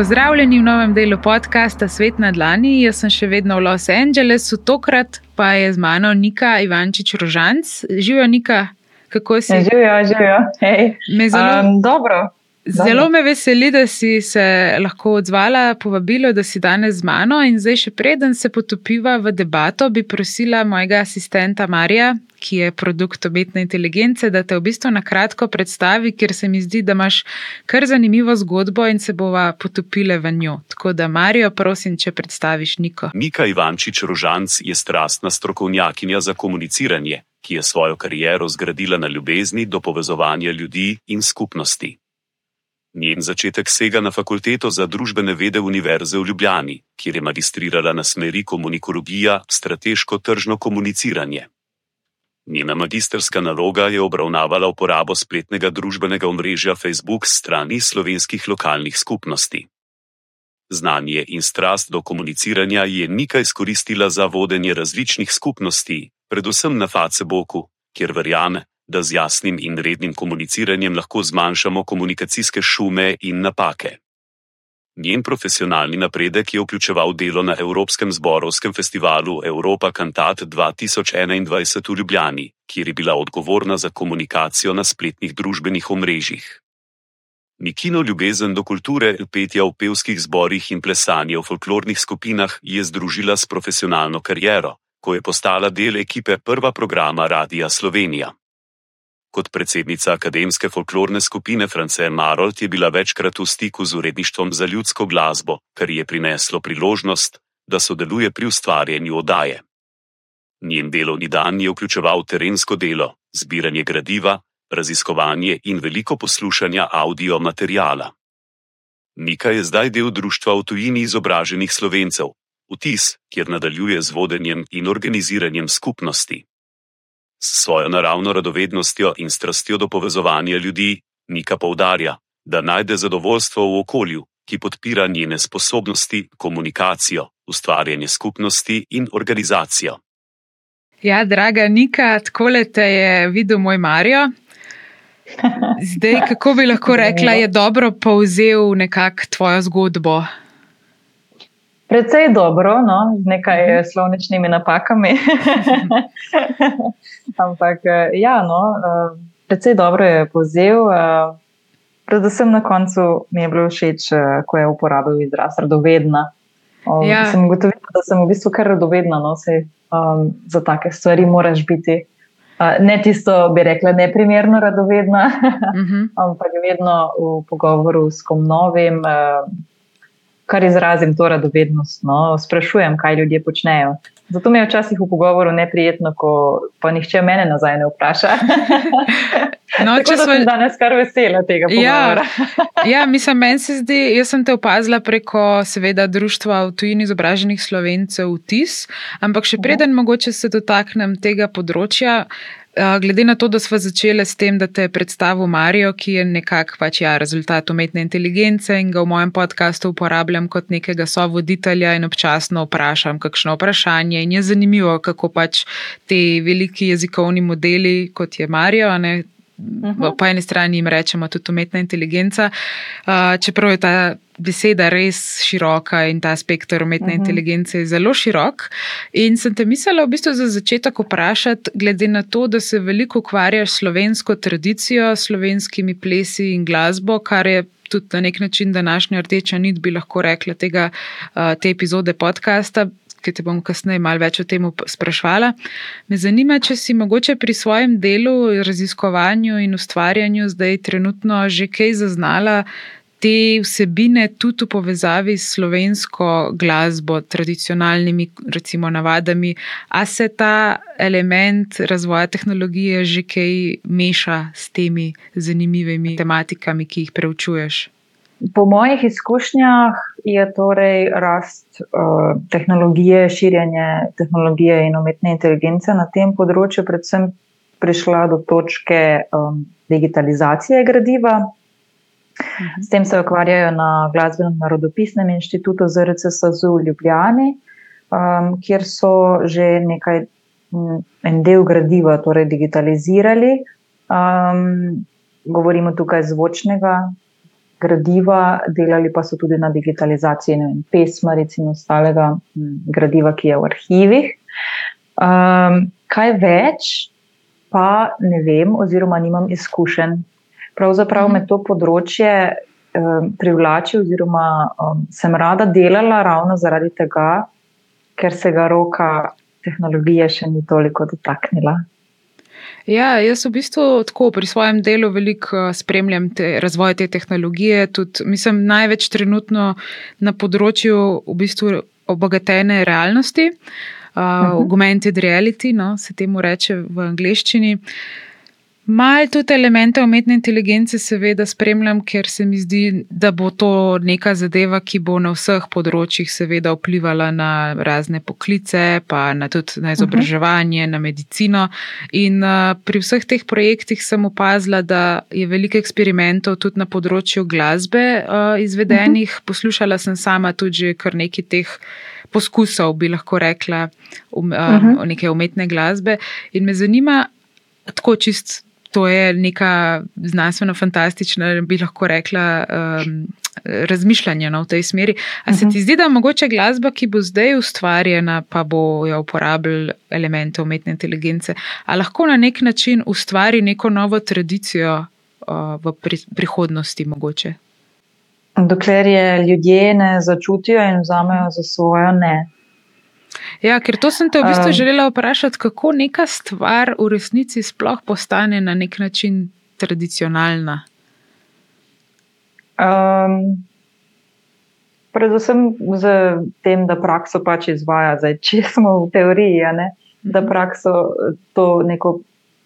Pozdravljeni v novem delu podcasta Svet na Dlani. Jaz sem še vedno v Los Angelesu, tokrat pa je z mano Nika Ivančič Rožanc. Živijo, Nika, kako si? Živijo, živijo. Hey. Zelo, um, dobro. Zelo me veseli, da si se lahko odzvala povabilo, da si danes z mano. In zdaj, še preden se potopiva v debato, bi prosila mojega asistenta Marija, ki je produkt umetne inteligence, da te v bistvu na kratko predstavi, ker se mi zdi, da imaš kar zanimivo zgodbo in se bova potopile v njo. Tako da, Marijo, prosim, če predstaviš Niko. Mika Ivančič Rožanc je strastna strokovnjakinja za komuniciranje, ki je svojo kariero zgradila na ljubezni do povezovanja ljudi in skupnosti. Njen začetek sega na fakulteto za družbene vede Univerze v Ljubljani, kjer je magistrirala na smeri komunikologija, strateško tržno komuniciranje. Njena magistrska naloga je obravnavala uporabo spletnega družbenega omrežja Facebook strani slovenskih lokalnih skupnosti. Znanje in strast do komuniciranja je nekaj izkoristila za vodenje različnih skupnosti, predvsem na Facebooku, kjer verjame, da z jasnim in rednim komuniciranjem lahko zmanjšamo komunikacijske šume in napake. Njen profesionalni napredek je vključeval delo na Evropskem zborovskem festivalu Europa Cantat 2021 v Ljubljani, kjer je bila odgovorna za komunikacijo na spletnih družbenih omrežjih. Nikino ljubezen do kulture, petja v pevskih zborih in plesanja v folklornih skupinah je združila s profesionalno kariero, ko je postala del ekipe prva programa Radia Slovenija. Kot predsednica akademske folklorne skupine France Marold je bila večkrat v stiku z uredništvom za ljudsko glasbo, kar je prineslo priložnost, da sodeluje pri ustvarjanju odaje. Njen delovni dan je vključeval terensko delo, zbiranje gradiva, raziskovanje in veliko poslušanja audio materijala. Nika je zdaj del društva v tujini izobraženih slovencev, vtis, kjer nadaljuje z vodenjem in organiziranjem skupnosti. S svojo naravno radovednostjo in strastjo do povezovanja ljudi, Nika poudarja, da najde zadovoljstvo v okolju, ki podpira njene sposobnosti, komunikacijo, ustvarjanje skupnosti in organizacijo. Ja, draga Nika, tako le te je videl moj Marijo. Zdaj, kako bi lahko rekla, je dobro povzel nekako tvojo zgodbo. Predvsej dobro, no, z nekaj uh -huh. slovničnimi napakami. Ampak, eh, ja, no, uh, predvsej dobro je povzel. Predvsem na koncu mi je bilo všeč, ko je uporabil izraz radovedna. Um, ja. Sem ugotovila, da sem v bistvu kar radovedna, no, se um, za take stvari moraš biti. Uh, ne tisto, bi rekla, neprimerno radovedna, uh -huh. ampak vedno v pogovoru s kom novim. Uh, kar izrazim to radovednost, no, sprašujem, kaj ljudje počnejo. Zato mi je včasih v pogovoru neprijetno, ko pa nihče mene nazaj ne vpraša. No, če sem danes kar vesela tega ja. pogovora. Ja, ja mislim, meni se zdi, jaz sem te opazila preko, seveda, društva v tujini izobraženih slovencev, vtis, ampak še preden ja. mogoče se dotaknem tega področja, Glede na to, da smo začeli s tem, da te je predstavil Marijo, ki je nekako pač, ja, rezultat umetne inteligence in ga v mojem podkastu uporabljam kot nekega sovoditelja in občasno vprašam kakšno vprašanje. In je zanimivo, kako pač ti veliki jezikovni modeli, kot je Marijo, ne, -huh. Po eni strani jim rečemo tudi umetna inteligenca, uh, čeprav je ta beseda res široka in ta spektr umetne uh -huh. inteligence je zelo širok. In sem te mislila v bistvu za začetek vprašati, glede na to, da se veliko ukvarjaš s slovensko tradicijo, slovenskimi plesi in glasbo, kar je. Tudi na nek način današnja rdeča nit bi lahko rekla tega, te epizode podcasta, ki te bom kasneje malo več o tem sprašvala. Me zanima, če si mogoče pri svojem delu, raziskovanju in ustvarjanju zdaj trenutno že kaj zaznala te vsebine tudi v povezavi s slovensko glasbo, tradicionalnimi recimo navadami, a se ta element razvoja tehnologije že kaj meša s temi zanimivimi tematikami, ki jih preučuješ? Po mojih izkušnjah je torej rast uh, tehnologije, širjenje tehnologije in umetne inteligence na tem področju predvsem prišla do točke um, digitalizacije gradiva. S tem se ukvarjajo na Glasbenem narodopisnem inštitutu ZRCSZU v Ljubljani, um, kjer so že nekaj, en del gradiva torej digitalizirali. Um, govorimo tukaj zvočnega gradiva, delali pa so tudi na digitalizaciji vem, pesmaric in ostalega gradiva, ki je v arhivih. Um, kaj več, pa ne vem, oziroma nimam izkušenj. Pravzaprav me to področje um, privlači, oziroma um, sem rada delala ravno zaradi tega, ker se ga roka tehnologije še ni toliko dotaknila. Ja, jaz v bistvu tako pri svojem delu veliko eh, spremljam te, razvoj te tehnologije. Tudi, mislim, največ trenutno na področju v bistvu obogatene realnosti, uh, augmented reality, no, se temu reče v angleščini. Uh, Mal tudi elemente umetne inteligence, seveda, spremljam, ker se mi zdi, da bo to neka zadeva, ki bo na vseh področjih, seveda, vplivala na razne poklice, pa na tudi na izobraževanje, uh -huh. na medicino. In uh, pri vseh teh projektih sem opazila, da je veliko eksperimentov tudi na področju glasbe uh, izvedenih. Uh -huh. Poslušala sem sama tudi kar nekaj teh. Poskusov bi lahko rekla, um, uh -huh. neke umetne glasbe. In me zanima, tako čist to je neka znanstveno-fantastična, bi lahko rekla, um, razmišljanje no, v tej smeri. Ali se ti mhm. zdi, da mogoče glasba, ki bo zdaj ustvarjena, pa bo jo uporabljala elemente umetne inteligence, ali lahko na nek način ustvari neko novo tradicijo uh, v pri, prihodnosti? Mogoče? Dokler je ljudje ne začutijo in vzamejo za svojo, ne. Ja, ker to sem te v bistvu um, želela vprašati, kako neka stvar v resnici sploh postane na nek način tradicionalna. Um, predvsem z tem, da prakso pač izvaja, zdaj, če smo v teoriji, ne, da mhm. prakso to neko.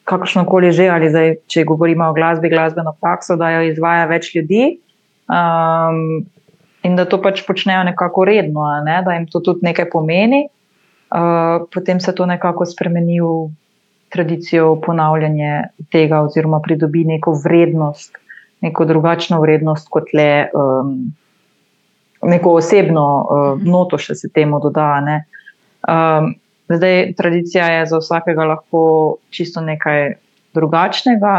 Kakršno koli že, ali zdaj, če govorimo o glasbi, glasbeno prakso, da jo izvaja več ljudi, um, in da to pač počnejo nekako redno, ne? da jim to tudi nekaj pomeni. Uh, potem se to nekako spremeni v tradicijo ponavljanja tega, oziroma pridobi neko vrednost, neko drugačno vrednost, kot le um, neko osebno uh, noto, še se temu doda. Um, zdaj, tradicija je za vsakega lahko čisto nekaj drugačnega,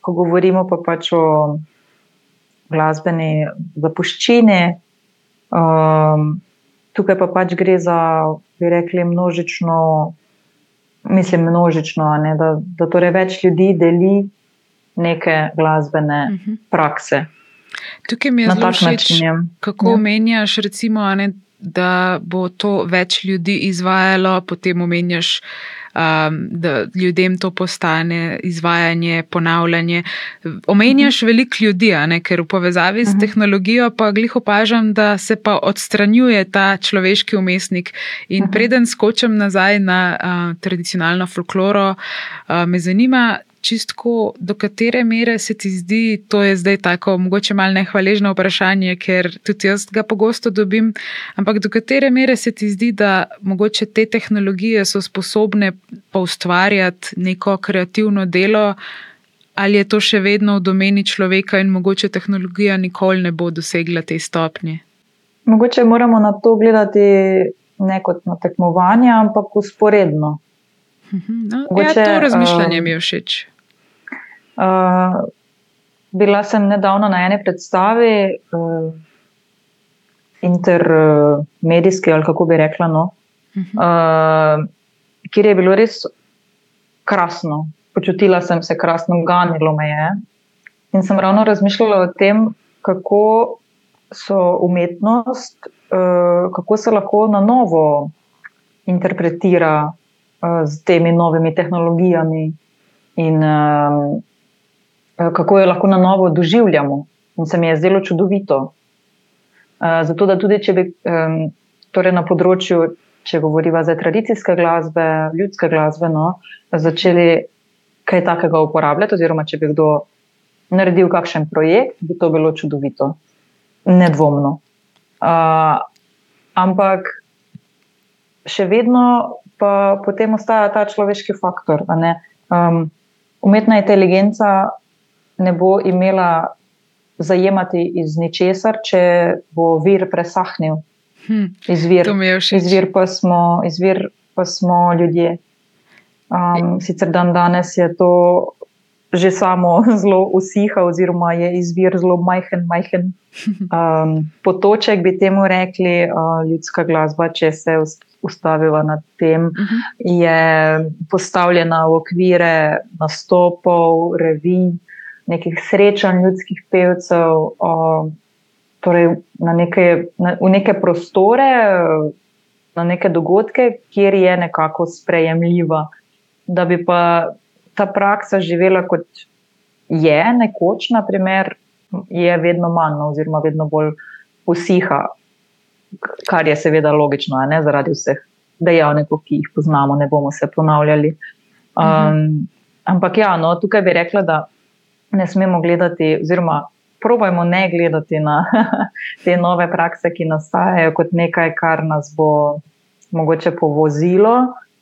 ko govorimo pa pač o glasbeni zapuščini. Um, tukaj pa pač gre za, bi rekli, množično, mislim, množično, ne, da, da torej več ljudi deli neke glasbene uh mhm. -huh. prakse. Tukaj mi je zelo všeč, kako ja. menjaš, recimo, ne, da bo to več ljudi izvajalo, potem omenjaš um, da ljudem to postane izvajanje, ponavljanje. Omenjaš uh. -huh. veliko ljudi, ne, ker v povezavi uh -huh. mhm. tehnologijo pa glih opažam, da se pa odstranjuje ta človeški umestnik. In uh mhm. -huh. preden skočim nazaj na uh, tradicionalno folkloro, uh, me zanima, čistko, do katere mere se ti zdi, to je zdaj tako, mogoče malo nehvaležno vprašanje, ker tudi jaz ga pogosto dobim, ampak do katere mere se ti zdi, da mogoče te tehnologije so sposobne pa ustvarjati neko kreativno delo, ali je to še vedno v domeni človeka in mogoče tehnologija nikoli ne bo dosegla te stopnje? Mogoče moramo na to gledati ne kot na tekmovanje, ampak usporedno. Mhm, no, Mogoče, ja, to razmišljanje uh, mi je všeč. Uh, bila sem nedavno na eni predstavi, uh, intermedijski, ali kako bi rekla, no, uh, kjer je bilo res krasno. Počutila sem se krasno, ganilo me je. In sem ravno razmišljala o tem, kako so umetnost, uh, kako se lahko na novo interpretira z temi novimi tehnologijami in um, kako jo lahko na novo doživljamo. In se mi je zdelo čudovito. Uh, zato, da tudi če bi um, torej na področju, če govorimo za tradicijske glasbe, ljudske glasbe, no, začeli kaj takega uporabljati, oziroma če bi kdo naredil kakšen projekt, bi to bilo čudovito, nedvomno. Uh, ampak še vedno pa potem ostaja ta človeški faktor. Um, umetna inteligenca ne bo imela zajemati iz ničesar, če bo vir presahnil. Hm, izvir, izvir, pa smo, izvir pa smo ljudje. Um, sicer dan danes je to že samo zelo usiha, oziroma je izvir zelo majhen, majhen um, potoček, bi temu rekli, uh, ljudska glasba, če se ustavila na tem, uh -huh. je postavljena v okvire nastopov, revij, nekih srečanj ljudskih pevcev, uh, torej na neke, na, v neke prostore, na neke dogodke, kjer je nekako sprejemljiva. Da bi pa ta praksa živela kot je nekoč, naprimer, je vedno manj, no, oziroma vedno bolj usiha, kar je seveda logično, ne zaradi vseh dejavnikov, ki jih poznamo, ne bomo se ponavljali. Um, mhm. Ampak ja, no, tukaj bi rekla, da ne smemo gledati, oziroma probojmo ne gledati na te nove prakse, ki nastajajo kot nekaj, kar nas bo mogoče povozilo,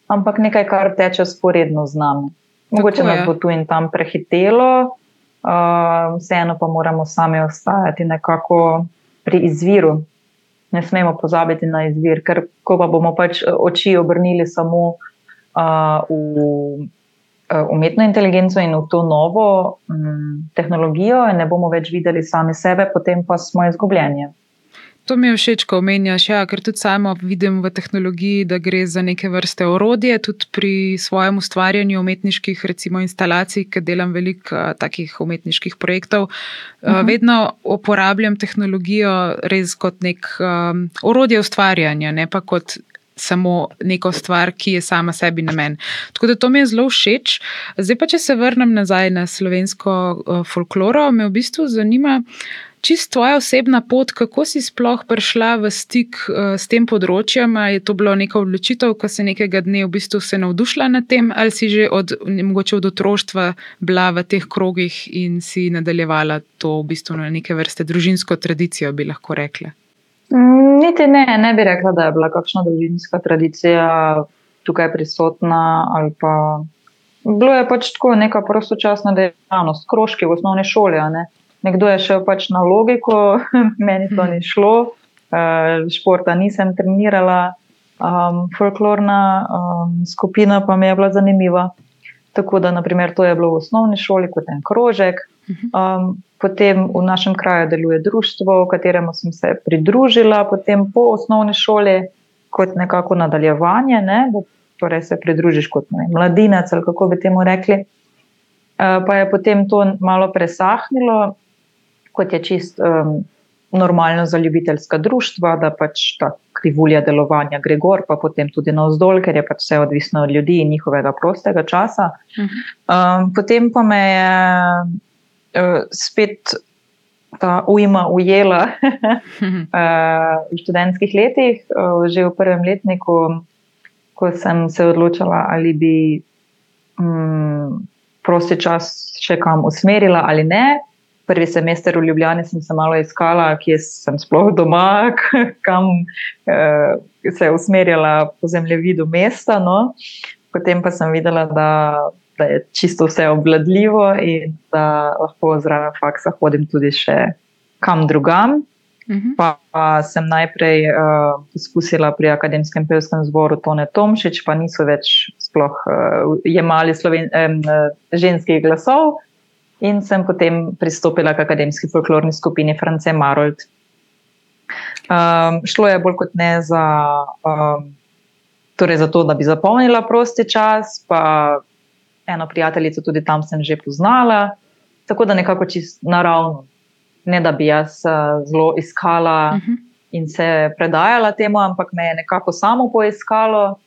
ampak nekaj, kar teče sporedno z nami. Mogoče nas bo tu in tam prehitelo, vseeno pa moramo sami ostajati nekako pri izviru. Ne smemo pozabiti na izvir, ker ko pa bomo pač oči obrnili samo uh, v uh, umetno inteligenco in v to novo um, tehnologijo, in ne bomo več videli sami sebe, potem pa smo izgubljeni. To mi je všeč, ko omenjaš, ja, ker tudi samo vidim v tehnologiji, da gre za neke vrste orodje, tudi pri svojem ustvarjanju umetniških, recimo, instalacij, ker delam veliko uh, takih umetniških projektov. Uh -huh. uh, vedno uporabljam tehnologijo res kot nek um, orodje ustvarjanja, ne pa kot. Samo neko stvar, ki je sama sebi namen. Tako da to mi je zelo všeč. Zdaj pa, če se vrnem nazaj na slovensko uh, folkloro, me v bistvu zanima, uh, Čist tvoja osebna pot, kako si sploh prišla v stik uh, s tem področjem? Je to bila neka odločitev, ko si nekega dne v bistvu se navdušila nad tem, ali si že od, mogoče od otroštva bila v teh krogih in si nadaljevala to v bistvu na neke vrste družinsko tradicijo, bi lahko rekla? Mm, niti ne, ne bi rekla, da je bila kakšna družinska tradicija tukaj prisotna. Bilo je pač tako neka prostočasna dejavnost, krožki v osnovni šoli nekdo je šel pač na logiko, meni to ni šlo, uh, športa nisem trenirala, um, folklorna um, skupina pa mi je bila zanimiva. Tako da, naprimer, to je bilo v osnovni šoli kot en krožek. Um, potem v našem kraju deluje društvo, kateremu sem se pridružila, potem po osnovni šoli kot nekako nadaljevanje, ne, da torej se pridružiš kot ne, mladinec ali kako bi temu rekli. Uh, pa je potem to malo presahnilo, kot je čist um, normalno za ljubiteljska društva, da pač ta krivulja delovanja gre gor, pa potem tudi na vzdolj, ker je pač vse odvisno od ljudi in njihovega prostega časa. Um, potem pa me je uh, spet ta ujma ujela uh, v študentskih letih, uh, že v prvem letniku, ko sem se odločila, ali bi. Um, Prosti čas še kam usmerila ali ne, prvi semester v Ljubljani sem se malo iskala, kje sem sploh doma, kam uh, se je usmerjala po zemljevidu mesta. No. Potem pa sem videla, da, da je čisto vse obvladljivo in da lahko zraven faksa hodim tudi še kam drugam. Mhm. Pa, pa sem najprej uh, poskusila pri akademskem pevskem zboru Tone Tomšič, pa niso več sploh uh, jemali sloven, uh, ženskih glasov in sem potem pristopila k akademski folklorni skupini France Marold. Um, šlo je bolj kot ne za, um, torej za to, da bi zapolnila prosti čas, pa eno prijateljico tudi tam sem že poznala, tako da nekako čist naravno. Ne da bi jaz uh, zelo iskala uh mhm. -huh. in se predajala temu, ampak me je nekako samo poiskalo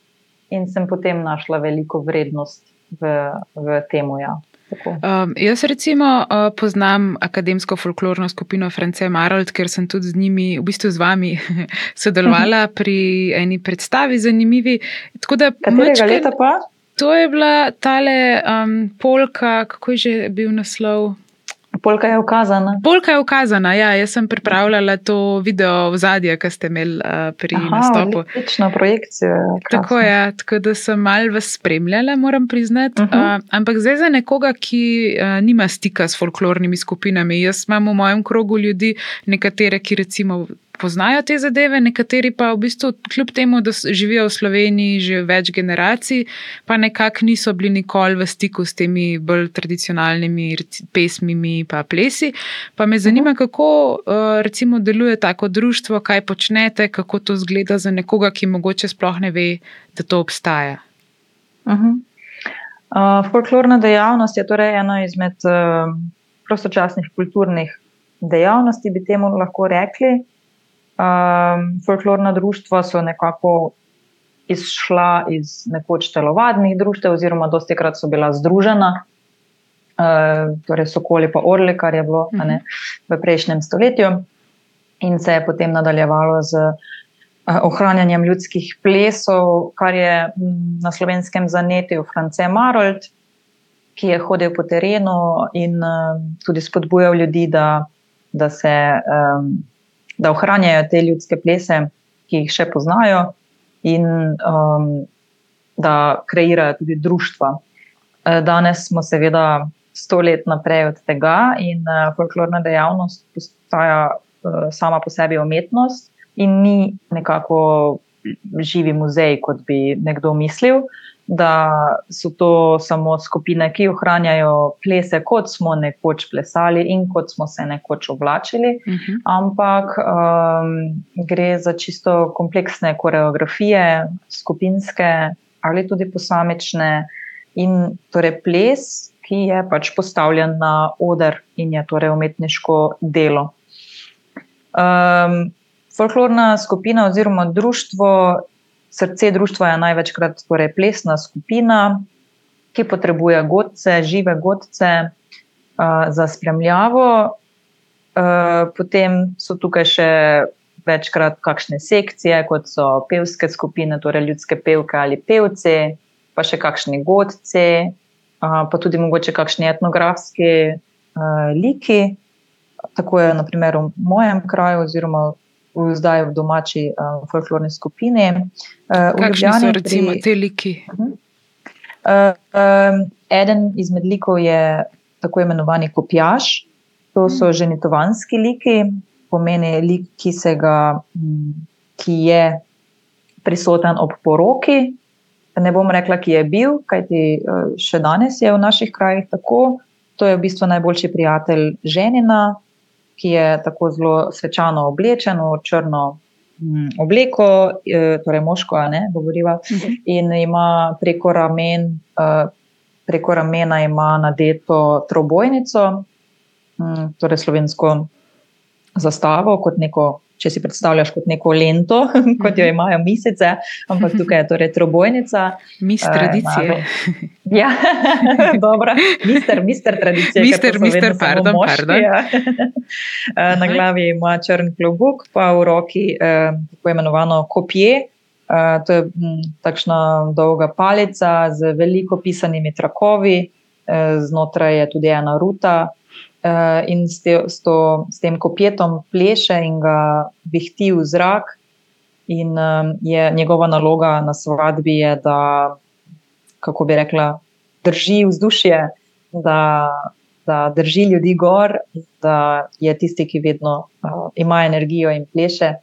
in sem potem našla veliko vrednost v, v tem. Ja. Um, jaz, recimo, uh, poznam akademsko folklorno skupino France Marold, ker sem tudi z njimi, v bistvu z vami, sodelovala pri eni predstavi, zanimivi. Katerega leta pa? To je bila tale um, polka, kako je že bil naslov. Polka je ukazana. Polka je ukazana, ja. Jaz sem pripravljala to video v zadje, ki ste imeli uh, pri Aha, nastopu. Odlična projekcija. Tako je, ja, tako da sem mal vas spremljala, moram priznati. Uh -huh. uh, ampak zdaj za nekoga, ki uh, nima stika s folklornimi skupinami. Jaz imam v mojem krogu ljudi, nekatere, ki recimo poznajo te zadeve, nekateri pa v bistvu, kljub temu, da živijo v Sloveniji že več generacij, pa nekako niso bili nikoli v stiku s temi bolj tradicionalnimi pesmimi in plesi. Pa me zanima, kako uh, recimo deluje tako društvo, kaj počnete, kako to zgleda za nekoga, ki mogoče sploh ne ve, da to obstaja. Uh -huh. uh, folklorna dejavnost je torej ena izmed uh, prostočasnih kulturnih dejavnosti, bi temu lahko rekli. Um, folklorna društva so nekako izšla iz nekoč telovadnih društev, oziroma dosti krat so bila združena, uh, torej Sokoli pa Orle, kar je bilo ne, v prejšnjem stoletju, in se je potem nadaljevalo z uh, ohranjanjem ljudskih plesov, kar je na slovenskem zanetil France Marold, ki je hodil po terenu in uh, tudi spodbujal ljudi, da, da se. Um, da ohranjajo te ljudske plese, ki jih še poznajo, in um, da kreirajo tudi društva. Eh, danes smo, seveda, sto let naprej od tega, in uh, folklorna dejavnost postaja uh, sama po sebi umetnost, in ni nekako živi muzej, kot bi nekdo mislil. Da so to samo skupine, ki ohranjajo plese, kot smo nekoč plesali in kot smo se nekoč oblačili, uh mhm. -huh. ampak um, gre za čisto kompleksne koreografije, skupinske ali tudi posamične, in torej ples, ki je pač postavljen na oder in je torej umetniško delo. Um, folklorna skupina oziroma društvo Srce društva je največkrat torej plesna skupina, ki potrebuje godce, žive godce uh, za spremljavo. Uh, potem so tukaj še večkrat kakšne sekcije, kot so pevske skupine, torej ljudske pevke ali pevci, pa še kakšni godci, uh, pa tudi mogoče kakšni etnografski uh, liki. Tako je naprimer v mojem kraju, oziroma zdaj v domači uh, folklorni skupini. Uh, Kakšni so recimo pri, te liki? Uh -huh. uh, um, eden izmed likov je tako imenovani kopjaš. To so ženitovanski liki, pomeni lik, ki, ga, ki je prisoten ob poroki. Ne bom rekla, ki je bil, kajti še danes je v naših krajih tako. To je v bistvu najboljši prijatelj ženina, ki je tako zelo svečano oblečen v črno mm, obleko, e, torej moško, ne, govoriva, mhm. in ima preko ramen. E, preko ramena ima nadeto trobojnico, mm, torej slovensko zastavo, kot neko če si predstavljaš kot neko lento, kot jo mhm. imajo misice, ampak tukaj je torej trobojnica. Mis eh, tradicije. Uh, ja, dobro, mister, mister tradicije. Mister, mister, pardon, moški, pardon. Ja. Eh, na glavi ima črn klobuk, pa v roki eh, tako imenovano kopje. Uh, to je m, mm, takšna dolga palica z veliko pisanimi trakovi, uh, znotraj je tudi ena ruta, uh, in s, te, s, to, s tem kopjetom pleše in ga vihti v zrak. In um, je njegova naloga na svadbi, je, da, kako bi rekla, drži vzdušje, da, da drži ljudi gor, da je tisti, ki vedno uh, ima energijo in pleše.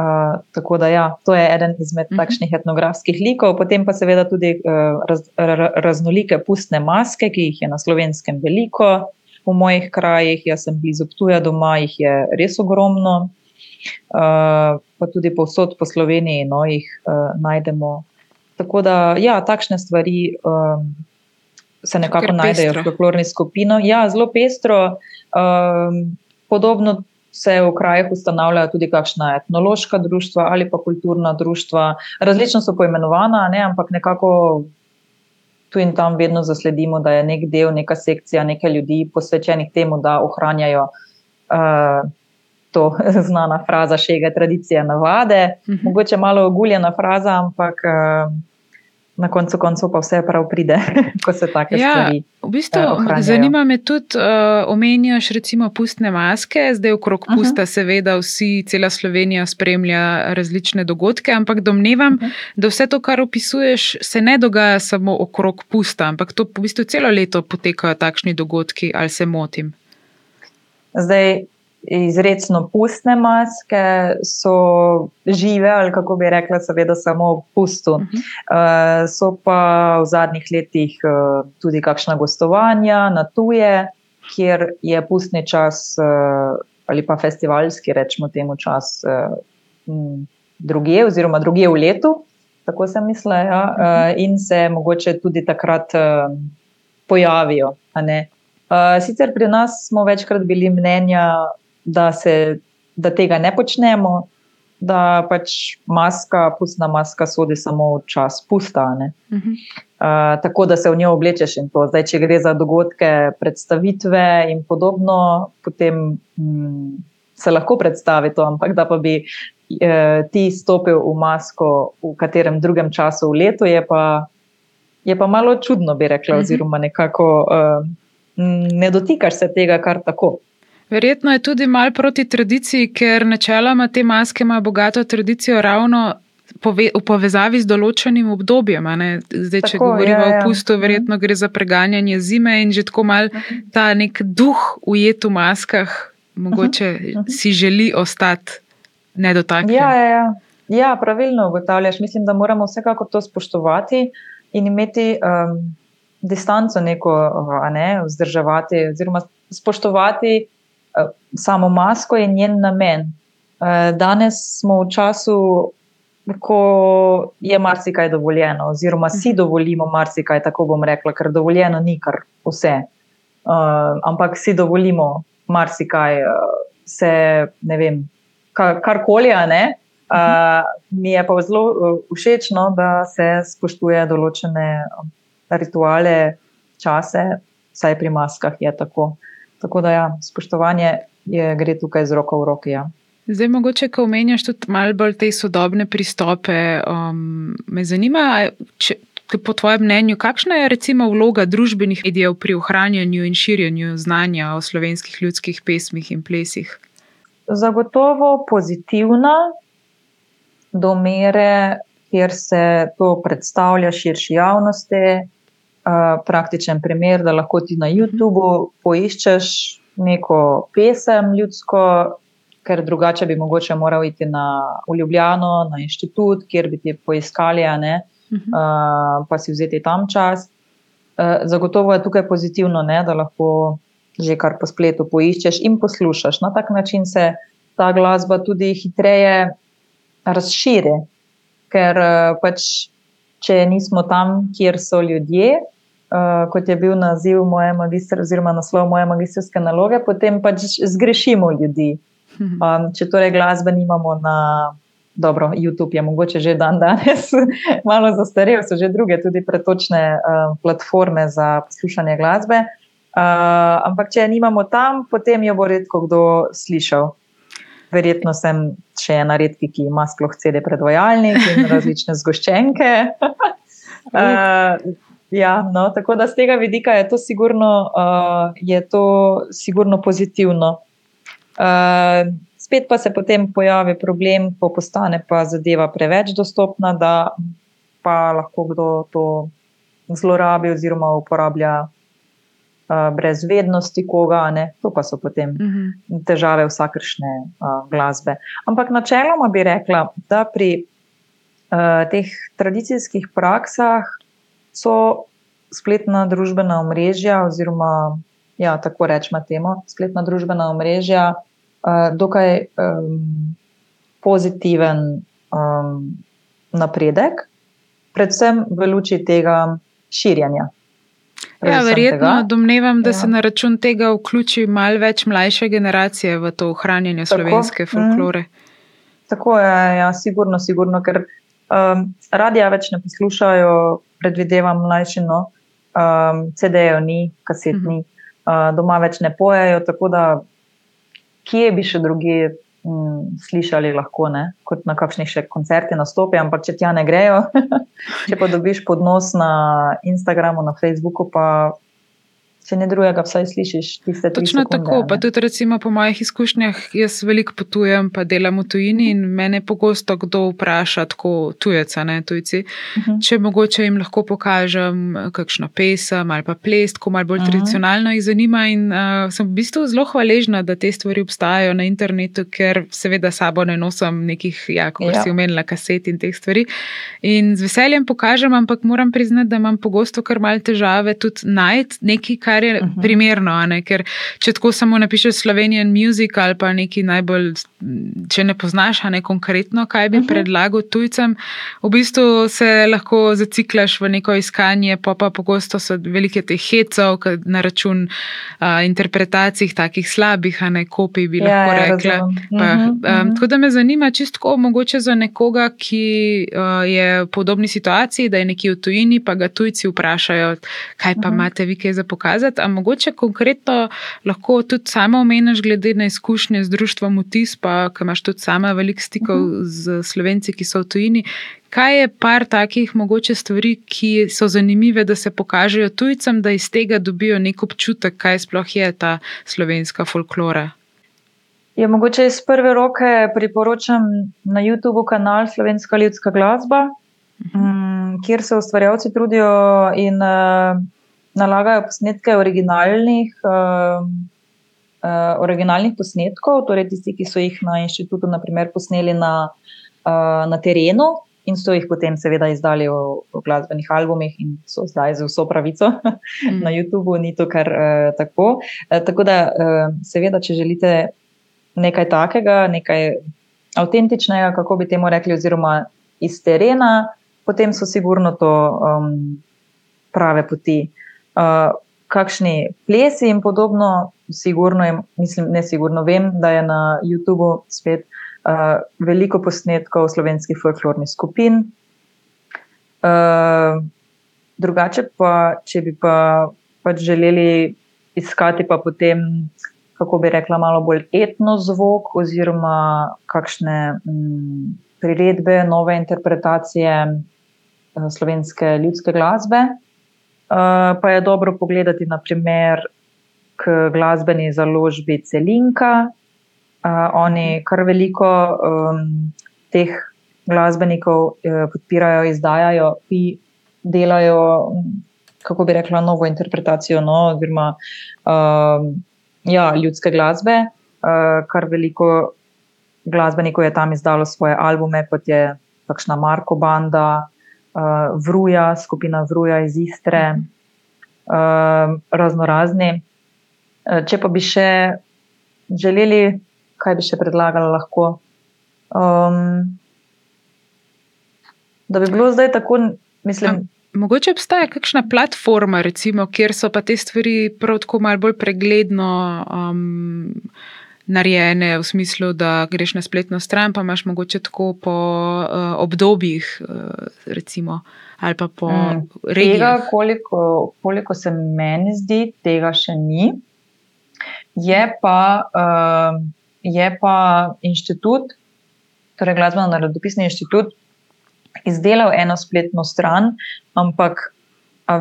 Uh, tako da, ja, to je eden izmed uh mhm. -huh. takšnih etnografskih likov, potem pa seveda tudi uh, raz, raznolike pustne maske, ki jih je na slovenskem veliko, v mojih krajih, jaz sem blizu tuja doma, jih je res ogromno, uh, pa tudi povsod po Sloveniji no, jih uh, najdemo. Tako da, ja, takšne stvari um, se nekako najdejo v folklorni skupini. Ja, zelo pestro. Um, podobno se v krajih ustanavljajo tudi kakšna etnološka društva ali pa kulturna društva. Različno so poimenovana, ne, ampak nekako tu in tam vedno zasledimo, da je nek del, neka sekcija, nekaj ljudi posvečenih temu, da ohranjajo uh, to znana fraza, šega tradicije, navade. Uh mhm. -huh. Mogoče malo oguljena fraza, ampak. Uh, na koncu koncev pa vse prav pride, ko se take ja, stvari. V bistvu, uh, zanima me tudi, uh, omenjaš recimo pustne maske, zdaj okrog uh -huh. pusta, seveda, vsi, cela Slovenija spremlja različne dogodke, ampak domnevam, uh -huh. da vse to, kar opisuješ, se ne dogaja samo okrog pusta, ampak to v bistvu celo leto potekajo takšni dogodki, ali se motim. Zdaj, izredno pustne maske, so žive ali kako bi rekla, seveda samo v pustu. Uh -huh. uh, so pa v zadnjih letih uh, tudi kakšna gostovanja na tuje, kjer je pustni čas uh, ali pa festivalski, rečemo temu čas, uh, druge oziroma druge v letu. Tako sem mislila, ja, uh, in se mogoče tudi takrat uh, pojavijo. Uh, sicer pri nas smo večkrat bili mnenja, da, se, da tega ne počnemo, da pač maska, pustna maska, sodi samo v čas pusta. Uh -huh. uh, tako da se v njo oblečeš in to. Zdaj, če gre za dogodke, predstavitve in podobno, potem hm, se lahko predstavi to, ampak da pa bi. Eh, ti stopil v masko v katerem drugem času v letu, je pa, je pa malo čudno, bi rekla, mhm. oziroma nekako uh, ne dotikaš se tega kar tako. Verjetno je tudi malo proti tradiciji, ker načeloma te maske ima bogato tradicijo ravno pove, v povezavi z določenim obdobjem. Zdaj, če tako, govorimo ja, ja. o pustu, mhm. verjetno gre za preganjanje zime in že tako mal mhm. ta nek duh ujet v maskah, mogoče uh -huh. si želi ostati nedotaknjen. Ja, ja, ja. ja, pravilno ugotavljaš. Mislim, da moramo vsekako to spoštovati in imeti. Um, Distanco neko ne, vzdrževati, oziroma spoštovati samo masko in njen namen. Eh, danes smo v času, ko je marsikaj dovoljeno, oziroma si mhm. dovolimo marsikaj, tako bom rekla, ker dovoljeno ni kar vse. Uh, ampak si dovolimo marsikaj, uh, se ne vem, karkoli. Uh, mi je pa zelo všeč, no, da se spoštuje določene rituale, čase, vsaj pri maskah je tako. Uh, Tako da, ja, spoštovanje je, gre tukaj z roko v roki. Ja. Zdaj, mogoče, ko omenjaš tudi malo bolj te sodobne pristope, um, me zanima, če, po tvojem mnenju, kakšna je recimo vloga družbenih medijev pri ohranjanju in širjenju znanja o slovenskih ljudskih pesmih in plesih? Zagotovo pozitivna, do mere, kjer se to predstavlja širši javnosti praktičen primer, da lahko ti na mhm. YouTubu poiščeš neko pesem ljudsko, ker drugače bi mogoče moral iti na Ljubljano, na inštitut, kjer bi ti poiskali, ne, uh, pa si vzeti tam čas. Uh, zagotovo je tukaj pozitivno, ne, da lahko že kar po spletu poiščeš in poslušaš. Na tak način se ta glasba tudi hitreje razširi, ker uh, pač če nismo tam, kjer so ljudje, uh, kot je bil naziv moje magistre, oziroma naslov moje magistrske naloge, potem pač zgrešimo ljudi. Um, če torej glasbe nimamo na. Dobro, YouTube je mogoče že dan danes malo zastarel, so že druge, tudi pretočne uh, platforme za poslušanje glasbe. Uh, ampak, če je nimamo tam, potem jo bo redko kdo slišal. Verjetno sem še ena redki, ki ima sploh CD predvajalnik in različne zgoščenke. uh, ja, no, tako da z tega vidika je to sigurno, uh, je to sigurno pozitivno. Uh, spet pa se potem pojavi problem, ko postane pa zadeva preveč dostopna, da pa lahko kdo to zlorabi oziroma uporablja brez vednosti koga, ne? to pa so potem uh mhm. -huh. težave vsakršne uh, glasbe. Ampak načeloma bi rekla, da pri uh, teh tradicijskih praksah so spletna družbena omrežja, oziroma ja, tako rečemo temu, spletna družbena omrežja, uh, dokaj um, pozitiven um, napredek, predvsem v luči tega širjenja. Ja, verjetno tega. domnevam, da ja. se na račun tega vključi malo več mlajše generacije v to ohranjanje Tako. slovenske mhm. folklore. Mm. Tako je, ja, sigurno, sigurno, ker um, radija več ne poslušajo, predvidevam mlajši, no, um, CD-jev ni, kasetni, mm -hmm. uh, doma več ne pojejo, tako da kje bi še drugi mm, slišali, lahko ne, kot na kakšnih še koncertih nastopi, ampak če tja ne grejo, če pa dobiš podnos na Instagramu, na Facebooku, pa če ne drugega, vsaj slišiš tiste tri Točno sekunde, tako. ne. Pa tudi, recimo, po mojih izkušnjah, jaz veliko potujem, pa delam v tujini in mene pogosto kdo vpraša, tako tujca, ne tujci, Mhm. če mogoče jim lahko pokažem kakšno pesem ali pa ples, ko malo bolj Mhm. tradicionalno jih zanima. In uh, sem v bistvu zelo hvaležna, da te stvari obstajajo na internetu, ker seveda sabo ne nosim nekih, ja, kot Ja. si omenila, kaset in teh stvari. In z veseljem pokažem, ampak moram priznati, da imam pogosto kar malce težave tudi najti nekaj, kar je uh Mhm. -huh. primerno. Ne? Ker če tako samo napišeš Slovenijan music ali pa nekaj najbolj, če ne poznaš, a ne konkretno, kaj bi uh Mhm. -huh. predlagal tujcem, v bistvu se lahko zaciklaš v neko iskanje, pa pa pogosto so velike te hecov na račun uh, interpretacij, takih slabih, a ne kopij, bi Ja, lahko ja, rekla. Pa, Mhm, um, mhm. tako da me zanima, čisto mogoče za nekoga, ki uh, je v podobni situaciji, da je nekje v tujini, pa ga tujci vprašajo, kaj pa Mhm. imate vi kaj za pokazati. A mogoče konkretno lahko tudi sama omeniš, glede na izkušnje z društvom Vtis, pa ki imaš tudi sama veliko stikov Mhm. z slovenci, ki so v tujini. Kaj je par takih mogoče stvari, ki so zanimive, da se pokažejo tujcem, da iz tega dobijo nek občutek, kaj sploh je ta slovenska folklora? Je mogoče iz prve roke priporočam na YouTubu kanal Slovenska ljudska glasba, mm, kjer se ustvarjalci trudijo in uh, nalagajo posnetke originalnih, uh, uh, originalnih posnetkov, torej tisti, ki so jih na inštitutu naprimer, posneli na, uh, na terenu. In so jih potem, seveda, izdali v, v glasbenih albumih, in so zdaj z vso pravico Mm. na YouTubu, ni to kar uh, tako. Uh, tako da, uh, seveda, če želite nekaj takega, nekaj avtentičnega, kako bi temu rekli, oziroma iz terena, potem so sigurno to um, prave poti. Uh, kakšni plesi in podobno, sigurno je, mislim, ne sigurno vem, da je na YouTubu spet uh, veliko posnetkov slovenskih folklornih skupin. Uh, drugače pa, če bi pa pač želeli iskati pa potem, kako bi rekla, malo bolj etno zvok oziroma kakšne mm, priredbe, nove interpretacije eh, slovenske ljudske glasbe, uh, pa je dobro pogledati naprimer k glasbeni založbi Celinka. Uh, oni kar veliko um, teh glasbenikov uh, podpirajo, izdajajo, ki delajo, kako bi rekla, novo interpretacijo, no, oziroma uh, ja, ljudske glasbe. Uh, kar veliko glasbenikov je tam izdalo svoje albume, kot je kakšna Marko Banda, uh, Vruja, skupina Vruja iz Istre, uh, razno razni. Uh, če pa bi še želeli, kaj bi še predlagala lahko. Um, da bi bilo zdaj tako, mislim. Mogoče obstaja kakšna platforma, recimo, kjer so pa te stvari prav tako malo bolj pregledno um, narejene, v smislu, da greš na spletno stran, pa imaš mogoče tako po uh, obdobjih, uh, recimo, ali pa po mm, regijah. Tega, koliko, koliko se meni zdi, tega še ni. Je pa, uh, je pa inštitut, torej glasbeno-narodopisni inštitut, izdelal eno spletno stran, ampak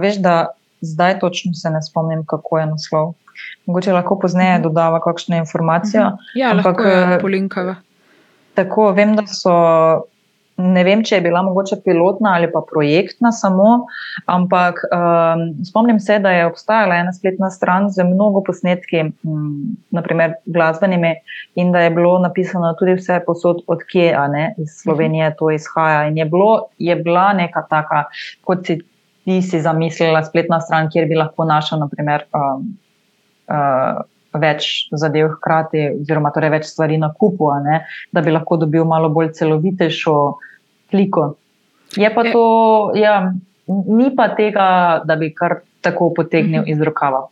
veš, da zdaj točno se ne spomnim, kako je naslov. Mogoče lahko pozneje dodava kakšno informacijo. Ja, ampak, je polinkava. Tako, vem, da so. Ne vem, če je bila mogoče pilotna ali pa projektna samo, ampak um, spomnim se, da je obstajala ena spletna stran z mnogo posnetki, um, naprimer glasbenimi, in da je bilo napisano tudi vse posod, odkje, ne iz Slovenije to izhaja. In je, bilo, je bila neka taka, kot si ti si zamislila, spletna stran, kjer bi lahko našel, naprimer. Um, uh, Več zadev hkrati, oziroma torej več stvari na kupu, da bi lahko dobil malo bolj celovitejšo sliko. Je pa to, ja, ni pa tega, da bi kar tako potegnil iz rokava.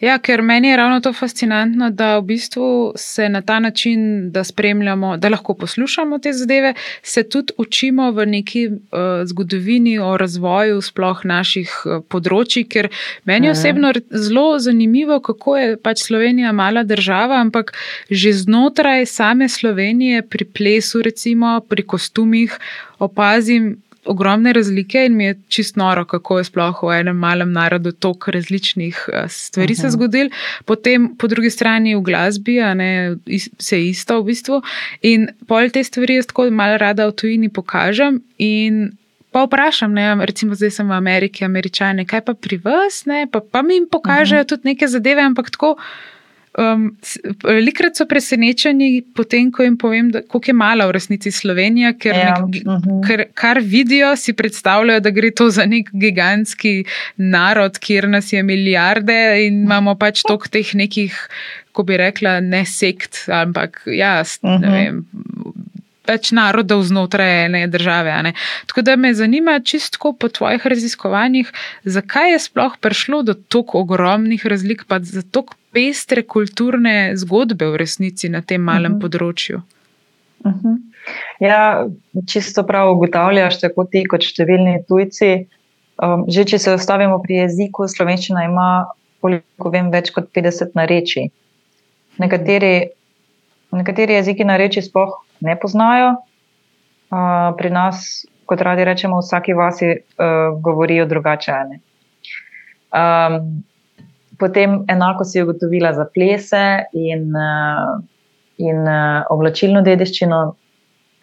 Ja, ker meni je ravno to fascinantno, da v bistvu se na ta način, da spremljamo, da lahko poslušamo te zadeve, se tudi učimo v neki uh, zgodovini o razvoju sploh naših uh, področji, ker meni je osebno zelo zanimivo, kako je pač Slovenija mala država, ampak že znotraj same Slovenije pri plesu, recimo pri kostumih, opazim ogromne razlike in mi je čist noro, kako je sploh v enem malem narodu toliko različnih eh, stvari uh -huh. se mhm. zgodil. Potem po drugi strani v glasbi, ne, se isto v bistvu. In pol te stvari jaz tako malo rada v tujini pokažem. In Pa vprašam, ne, recimo zdaj sem v Ameriki, američane, kaj pa pri vas, ne, pa, pa mi jim pokažejo uh -huh. tudi neke zadeve, ampak tako. Um, velikrat so presenečeni, potem, ko jim povem, kako je mala v resnici Slovenija, ker, ja. nek, uh -huh. ker kar vidijo, si predstavljajo, da gre to za nek gigantski narod, kjer nas je milijarde in imamo pač toliko teh nekih, ko bi rekla, ne sekt, ampak ja, uh -huh. ne vem več narodov znotraj ene države. Ne? Tako da me zanima, čistko po tvojih raziskovanjih, zakaj je sploh prišlo do tako ogromnih razlik, pa za tako pestre kulturne zgodbe v resnici na tem malem uh mhm. -huh. področju. Uh mhm. -huh. Ja, čisto prav ugotavljaš, tako ti kot številni tujci. Um, že če se ostavimo pri jeziku, slovenščina ima, koliko vem, več kot 50 narečij. Nekateri, nekateri jeziki narečij sploh ne poznajo. Uh, pri nas, kot radi rečemo, v vsaki vasi uh, govorijo drugače. Um, potem enako si ugotovila za plese in, uh, in uh, oblačilno dediščino.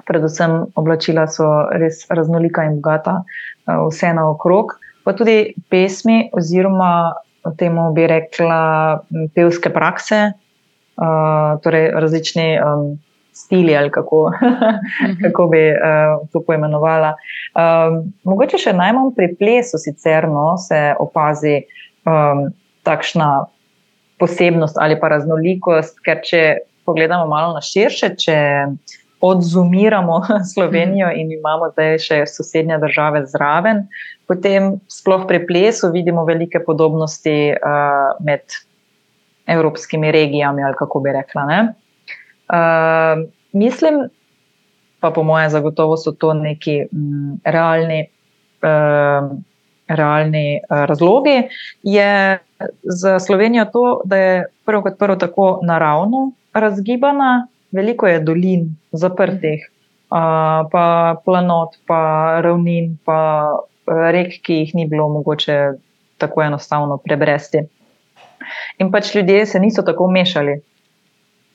Predvsem oblačila so res raznolika in bogata, uh, vse naokrog, pa tudi pesmi, oziroma temu bi rekla pevske prakse, torej različni. Stili ali kako, mhm. kako bi uh, to poimenovala. Um, mogoče še najmanj pri plesu sicer no, se opazi um, takšna posebnost ali pa raznolikost, ker če pogledamo malo na širše, če odzumiramo Slovenijo in imamo zdaj še sosednje države zraven, potem sploh pri plesu vidimo velike podobnosti uh, med evropskimi regijami ali kako bi rekla. Ne? Uh, mislim, pa po mojem, zagotovo so to neki mm, realni, uh, realni uh, razlogi. Je za Slovenijo to, da je prvo kot prvo tako naravno razgibana, veliko je dolin zaprtih, uh, pa planot, pa ravnin, pa rek, ki jih ni bilo mogoče tako enostavno prebresti. In pač ljudje se niso tako mešali.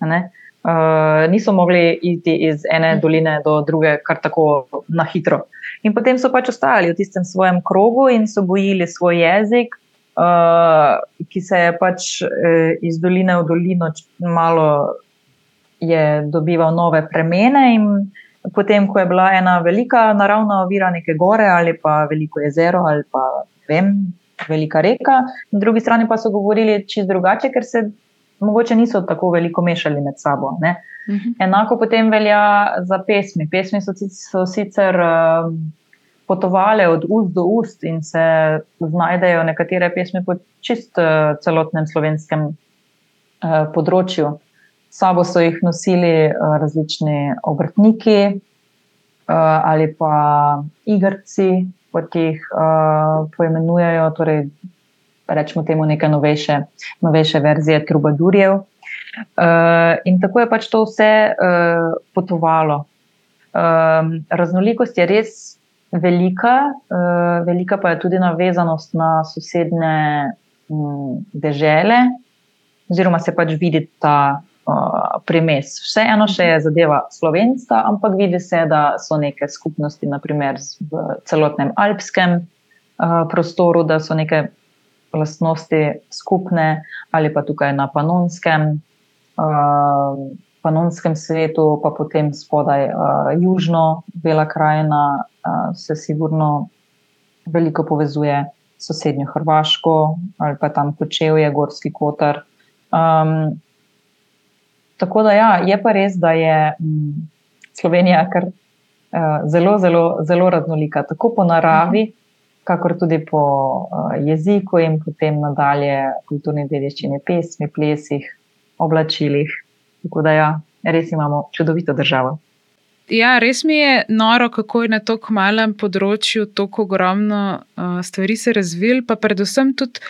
Ne? uh, niso mogli iti iz ene doline do druge, kar tako na hitro. In potem so pač ostali v tistem svojem krogu in so gojili svoj jezik, uh, ki se je pač uh, iz doline v dolino malo je dobival nove premene. Potem, ko je bila ena velika naravna ovira, neke gore ali pa veliko jezero ali pa vem, velika reka, na drugi strani pa so govorili čist drugače, ker se mogoče niso tako veliko mešali med sabo. Uh mhm. -huh. Enako potem velja za pesmi. Pesmi so, so sicer uh, potovale od ust do ust in se znajdejo nekatere pesmi po čist uh, celotnem slovenskem uh, področju. Sabo so jih nosili uh, različni obrtniki uh, ali pa igrci, kot jih uh, poimenujejo. Torej, rečemo temu, neke novejše, novejše verzije trubadurjev. Uh, in tako je pač to vse uh, potovalo. Um, raznolikost je res velika, uh, velika pa je tudi navezanost na sosednje um, dežele, oziroma se pač vidi ta uh, premes. Vseeno še je zadeva slovenska, ampak vidi se, da so neke skupnosti, naprimer v celotnem alpskem uh, prostoru, da so neke lastnosti skupne, ali pa tukaj na panonskem, uh, panonskem svetu, pa potem spodaj uh, južno, Bela krajina, uh, se sigurno veliko povezuje s sosednjo Hrvaško ali pa tam Kočevje, Gorski Kotar. Um, tako da ja, je pa res, da je um, Slovenija kar uh, zelo, zelo, zelo raznolika, tako po naravi. Mhm kakor tudi po uh, jeziku in potem nadalje kulturni dediščini, pesmi, plesih, oblačilih. Tako da, ja, res imamo čudovito državo. Ja, res mi je noro, kako je na tako malem področju tako ogromno uh, stvari se razvil, pa predvsem tudi.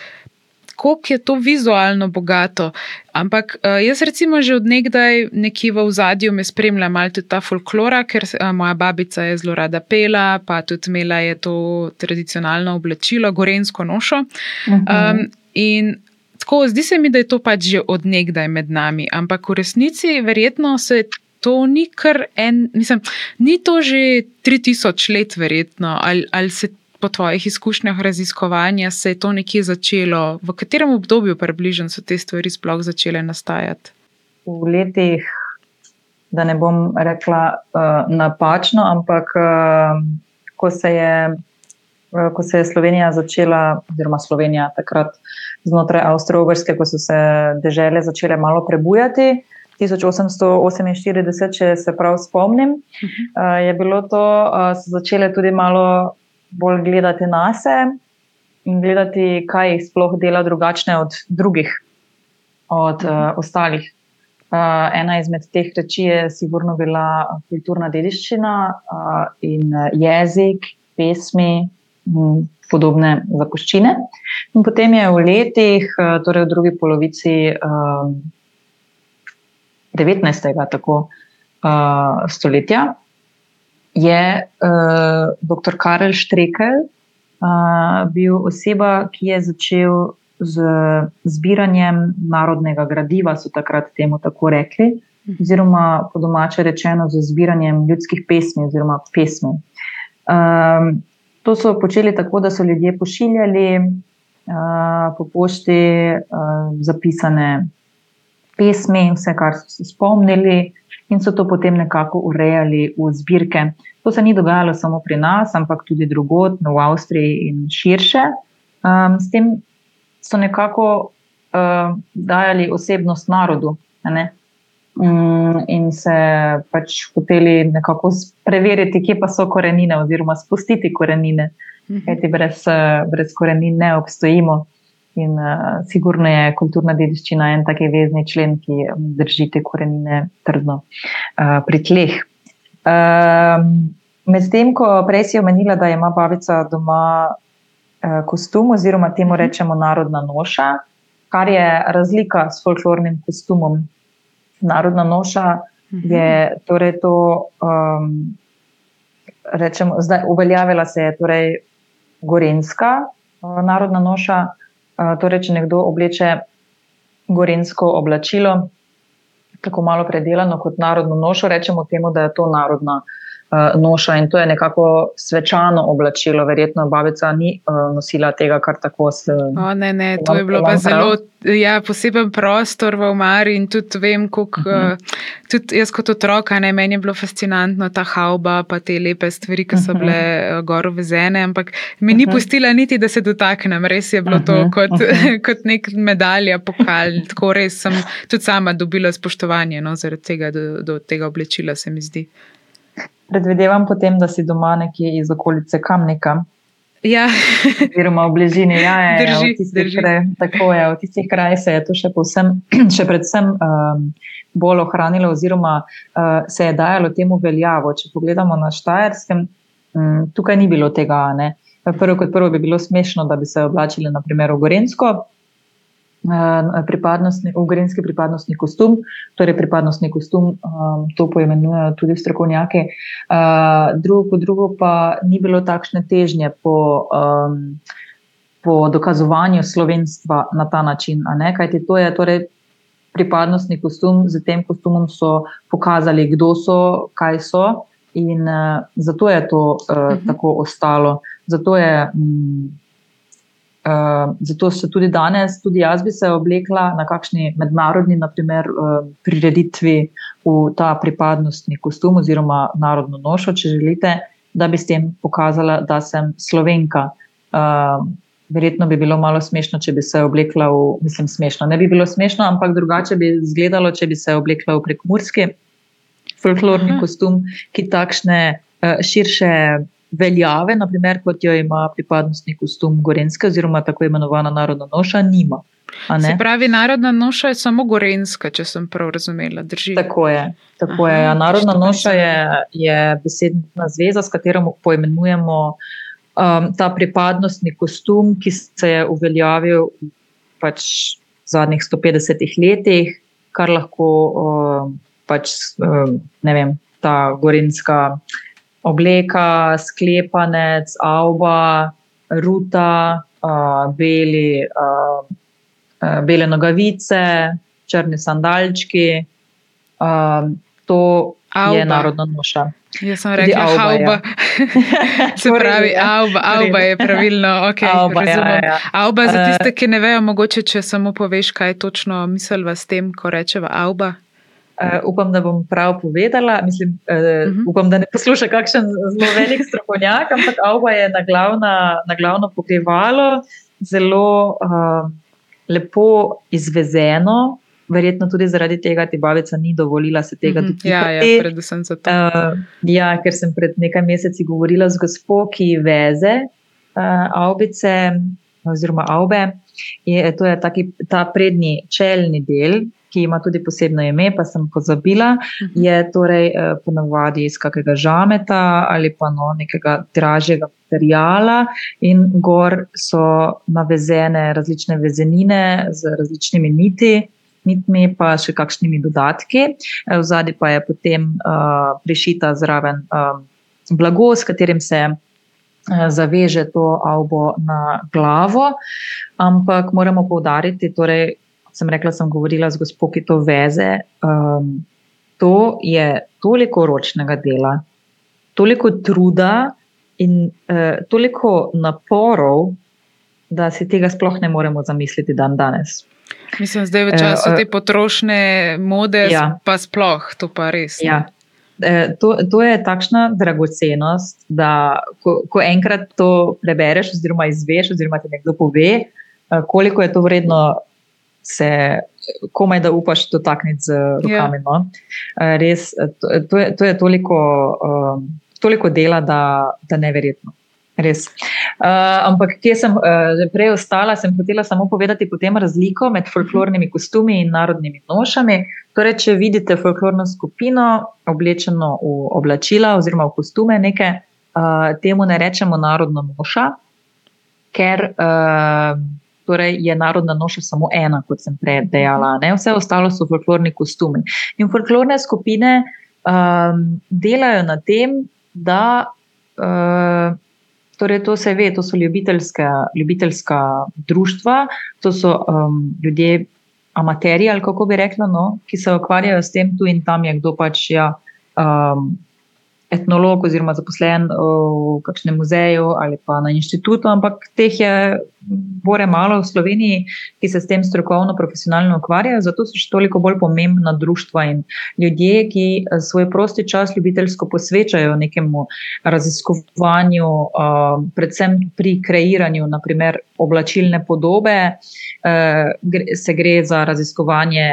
Koliko je to vizualno bogato. Ampak uh, jaz, recimo, že odnegdaj nekje v zadju me spremlja malo tudi ta folklora, ker uh, moja babica je zelo rada pela, pa tudi imela je to tradicionalno oblačilo, gorensko nošo. Um, in tako, zdi se mi, da je to pač že odnegdaj med nami, ampak v resnici verjetno se. To ni kar en, mislim, ni to že 3000 let, verjetno, ali, ali se po tvojih izkušnjah raziskovanja se je to nekje začelo? V katerem obdobju približno so te stvari sploh začele nastajati? V letih, da ne bom rekla uh, napačno, ampak uh, ko, se je, uh, ko se je Slovenija začela, oziroma Slovenija takrat znotraj Avstrije-Ogrske, ko so se države začele malo prebujati. 1848, če se prav spomnim, uh, je bilo to, uh, so začele tudi malo bolj gledati na sebe in gledati, kaj jih sploh dela drugačne od drugih, od uh, ostalih. Uh, ena izmed teh reči je sigurno bila kulturna dediščina uh, in jezik, pesmi in podobne zapuščine. In potem je v letih, uh, torej v drugi polovici uh, 19. Tako, uh, stoletja, je uh, dr. Karel Štrekel uh, bil oseba, ki je začel z zbiranjem narodnega gradiva, so takrat temu tako rekli, oziroma po domače rečeno z zbiranjem ljudskih pesmi oziroma pesmi. Um, to so počeli tako, da so ljudje pošiljali uh, po pošti uh, zapisane pesmi, vse, kar so se spomnili in so to potem nekako urejali v zbirke. To se ni dogajalo samo pri nas, ampak tudi drugod, v Avstriji in širše. Um, s tem so nekako uh, dajali osebnost narodu. Um, in se pač hoteli nekako preveriti, kje pa so korenine, oziroma spustiti korenine, mhm. kajti brez, brez korenin ne obstojimo. In uh, sigurno je kulturna dediščina en taki vezni člen, ki drži te korenine trdno uh, pri tleh. Um, Medtem, ko prej si omenila, da ima babica doma uh, kostum, oziroma temu rečemo narodna noša, kar je razlika s folklornim kostumom. Narodna noša je torej to, um, rečemo, zdaj uveljavila se je torej gorenska uh, narodna noša. Torej, če nekdo obleče gorensko oblačilo, tako malo predelano kot narodno nošo, rečemo temu, da je to narodna uh, noša in to je nekako svečano oblačilo. Verjetno babica ni uh, nosila tega, kar tako se. O, ne, ne, to je bilo pa zelo ja, poseben prostor v Omari in tudi vem, kako. Uh -huh. uh, tudi jaz kot otrok, ne meni je bilo fascinantno ta hauba, pa te lepe stvari, ki so uh -huh. bile uh, gor vezene, ampak mi ni uh -huh. pustila niti, da se dotaknem. Res je bilo uh -huh. to kot, uh -huh. kot nek medalja, pokal. Tako res sem tudi sama dobila spoštovanje no, zaradi tega, do, do tega oblečila, se mi zdi. Predvidevam potem, da si doma nekje iz okolice Kamnika. Ja. Oziroma v bližini, ja, je, drži, v tistih krajih. Tako je, v tistih krajih se je to še, povsem, še predvsem um, bolj ohranilo, oziroma uh, se je dajalo temu veljavo. Če pogledamo na Štajerskem, um, tukaj ni bilo tega. Ne? Prvo kot prvo bi bilo smešno, da bi se oblačili, naprimer, v Gorensko, pripadnostni, ugrinski pripadnostni kostum, torej pripadnostni kostum, um, to poimenujejo tudi strokovnjaki. Uh, drugo, po drugo pa ni bilo takšne težnje po, um, po dokazovanju slovenstva na ta način. Kajti to je torej pripadnostni kostum, z tem kostumom so pokazali, kdo so, kaj so. In uh, zato je to uh, uh -huh. tako ostalo. Zato je um, Uh, zato se tudi danes, tudi jaz bi se oblekla na kakšni mednarodni, naprimer, uh, prireditvi v ta pripadnostni kostum oziroma narodno nošo, če želite, da bi s tem pokazala, da sem slovenka. Uh, verjetno bi bilo malo smešno, če bi se oblekla v, mislim, smešno. Ne bi bilo smešno, ampak drugače bi izgledalo, če bi se oblekla v prekmurski folklorni Aha. kostum, ki takšne uh, širše veljave, naprimer, kot jo ima pripadnostni kostum Gorenske, oziroma tako imenovana narodna noša, nima. Se pravi, narodna noša je samo Gorenska, če sem prav razumela. Drži. Tako je. Tako Aha, je. Ja, narodna noša je, je besedna zveza, s katero poimenujemo um, ta pripadnostni kostum, ki se je uveljavil pač zadnjih 150 letih, kar lahko uh, pač, uh, ne vem, ta gorinska obleka, sklepanec, avba, ruta, uh, beli, uh, uh, bele nogavice, črni sandalčki. Uh, to Alba. je narodna noša. Jaz sem rekel, da je avba. Se pravi, avba, avba je pravilno. Okay, avba, ja, ja. avba za tiste, ki ne vejo, mogoče če samo poveš, kaj točno misliva s tem, ko rečeva avba. Uh, upam, da bom prav povedala. Mislim, uh, uh -huh. Upam, da ne posluša kakšen zelo velik strokovnjak, ampak avba je na, glavna, na glavno pokrivalo, zelo uh, lepo izvezeno, verjetno tudi zaradi tega ti babica ni dovolila se tega dotikati. Ja, ja, predvsem zato. Uh, ja, ker sem pred nekaj meseci govorila z gospo, ki veze uh, avbice oziroma avbe. Je, to je taki, ta prednji čelni del, ki ima tudi posebno ime, pa sem pozabila. Mhm. Je torej eh, ponavadi iz kakega žameta ali pa no, nekega dražjega materijala, in gor so navezene različne vezenine z različnimi niti, nitmi, pa še kakšnimi dodatki. V eh, zadnji pa je potem uh, prišita zraven uh, blago, s katerim se. Zaveže to avbo na glavo, ampak moramo poudariti, torej, sem rekla, sem govorila z gospod, ki to veze. Um, to je toliko ročnega dela, toliko truda in uh, toliko naporov, da si tega sploh ne moremo zamisliti dan danes. Mislim, zdaj v času uh, te potrošne mode, ja. pa sploh to pa res. Ja. To, to je takšna dragocenost, da ko, ko enkrat to prebereš, oziroma izveš, oziroma ti nekdo pove, koliko je to vredno, se komaj da upaš dotakniti z rokami. Ja. No? Res, to, to, je, to je toliko, toliko dela, da je neverjetno. Res. Uh, ampak, kje sem uh, že prej ostala, sem hotela samo povedati razliko med folklornimi kostumi in narodnimi nošami. Torej, če vidite folklorno skupino, oblečeno v oblačila oziroma v kostume, neke, uh, temu ne rečemo narodna noša, ker uh, torej je narodna noša samo ena, kot sem prej dejala. Ne? Vse ostalo so folklorni kostumi. In folklorne skupine um, delajo na tem, da. Uh, Torej, to se ve, to so ljubiteljska, ljubiteljska društva, to so um, ljudje, amaterji, ali kako bi rekla, no, ki se ukvarjajo s tem, tu in tam je kdo pač. Ja, um, etnolog oziroma zaposlen v kakšnem muzeju ali pa na inštitutu, ampak teh je bore malo v Sloveniji, ki se s tem strokovno, profesionalno ukvarjajo, zato so še toliko bolj pomembna društva in ljudje, ki svoj prosti čas ljubiteljsko posvečajo nekemu raziskovanju, predvsem pri kreiranju, naprimer, oblačilne podobe. Se gre za raziskovanje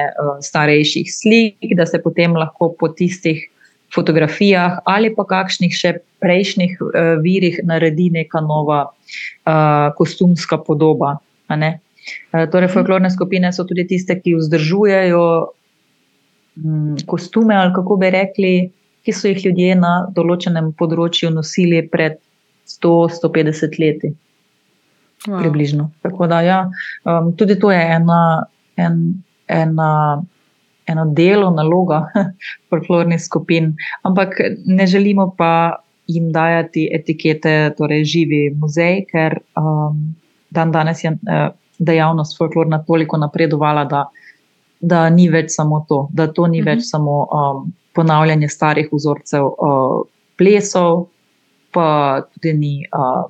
starejših slik, da se potem lahko po tistih fotografijah ali pa kakšnih še prejšnjih uh, virih naredi neka nova uh, kostumska podoba. Uh, torej, folklorne skupine so tudi tiste, ki vzdržujejo um, kostume, ali kako bi rekli, ki so jih ljudje na določenem področju nosili pred 100-150 leti. Wow. Približno. Tako da, ja, um, tudi to je ena. En, ena eno delo, naloga folklornih skupin, ampak ne želimo pa jim dajati etikete, torej živi muzej, ker um, dan danes je uh, dejavnost folklorna toliko napredovala, da, da ni več samo to, da to ni mhm. več samo um, ponavljanje starih vzorcev uh, plesov, pa tudi ni. Uh,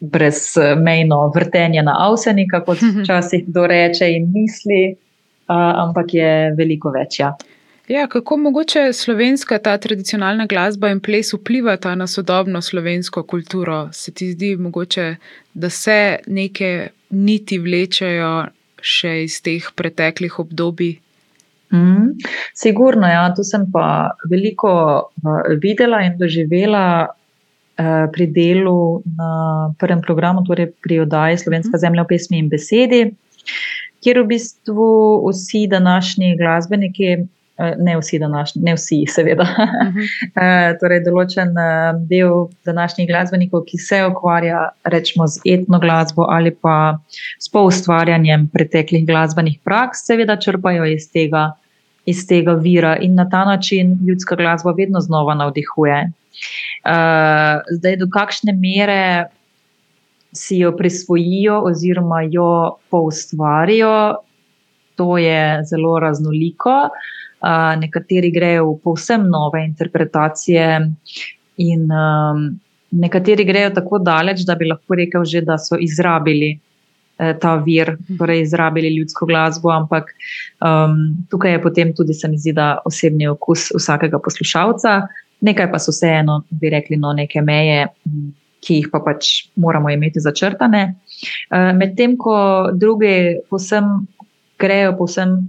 Brezmejno vrtenje na avsenika, kot včasih kdo reče in misli, ampak je veliko večja. Ja, kako mogoče slovenska ta tradicionalna glasba in ples vplivata na sodobno slovensko kulturo? Se ti zdi mogoče, da se neke niti vlečajo še iz teh preteklih obdobij? Mm, sigurno, ja, to sem pa veliko uh, videla in doživela uh, pri delu na prvem programu, torej pri oddaji Slovenska mm. zemlja v pesmi in besedi. Uh, kjer v bistvu vsi današnji glasbeniki ne vsi, današnji, ne vsi, seveda. Uh -huh. torej, določen del današnjih glasbenikov, ki se ukvarja rečemo, z etno glasbo ali pa s poustvarjanjem preteklih glasbenih praks, seveda črpajo iz tega, iz tega vira in na ta način ljudska glasba vedno znova navdihuje. Zdaj, do kakšne mere si jo prisvojijo oziroma jo poustvarijo, to je zelo raznoliko. Uh, nekateri grejo v povsem nove interpretacije, in um, nekateri grejo tako daleč, da bi lahko rekel, že, da so izrabili eh, ta vir, torej izrabili ljudsko glasbo. Ampak um, tukaj je potem tudi, se mi zdi, da osebni okus vsakega poslušalca, nekaj pa so vseeno, bi rekli, no, neke meje, ki jih pa pač moramo imeti začrtane. Uh, Medtem ko druge posem grejo povsem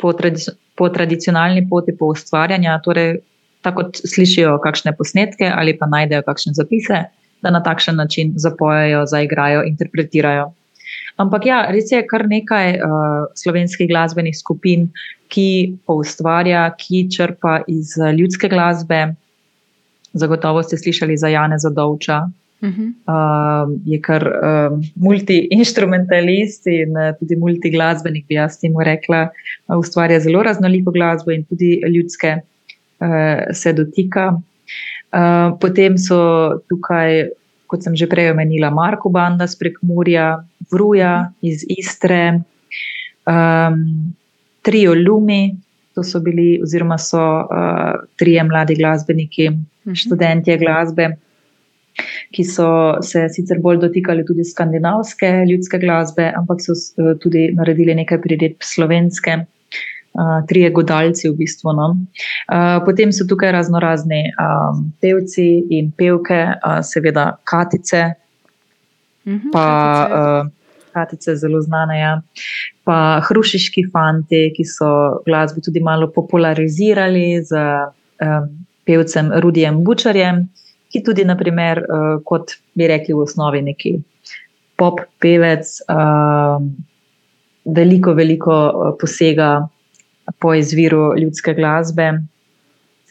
po, tradici po tradicionalni poti po ustvarjanju, torej tako kot slišijo kakšne posnetke ali pa najdejo kakšne zapise, da na takšen način zapojejo, zaigrajo, interpretirajo. Ampak ja, res je kar nekaj uh, slovenskih glasbenih skupin, ki poustvarja, ki črpa iz ljudske glasbe. Zagotovo ste slišali za Jana Zadovča, Uh, je kar uh, multi-instrumentalist in uh, tudi multi-glasbenik, bi jaz temu rekla. Uh, ustvarja zelo raznoliko glasbo in tudi ljudske uh, se dotika. Uh, potem so tukaj, kot sem že prej omenila, Marko Banda iz Prekmurja, Vruja iz Istre, um, Trio Lumi. To so bili, oziroma so uh, trije mladi glasbeniki, študentje glasbe, ki so se sicer bolj dotikali tudi skandinavske ljudske glasbe, ampak so eh, tudi naredili nekaj priredb slovenske. Uh, trije godalci, v bistvu. No. Uh, potem so tukaj razno razni um, pevci in pevke, uh, seveda Katice, mhm, pa uh, Katice, zelo znane, ja. pa Hrušiški fanti, ki so glasbo tudi malo popularizirali z um, pevcem Rudijem Bučarjem, ki tudi, naprimer, uh, kot bi rekli, v osnovi neki pop pevec, uh, veliko, veliko uh, posega po izviru ljudske glasbe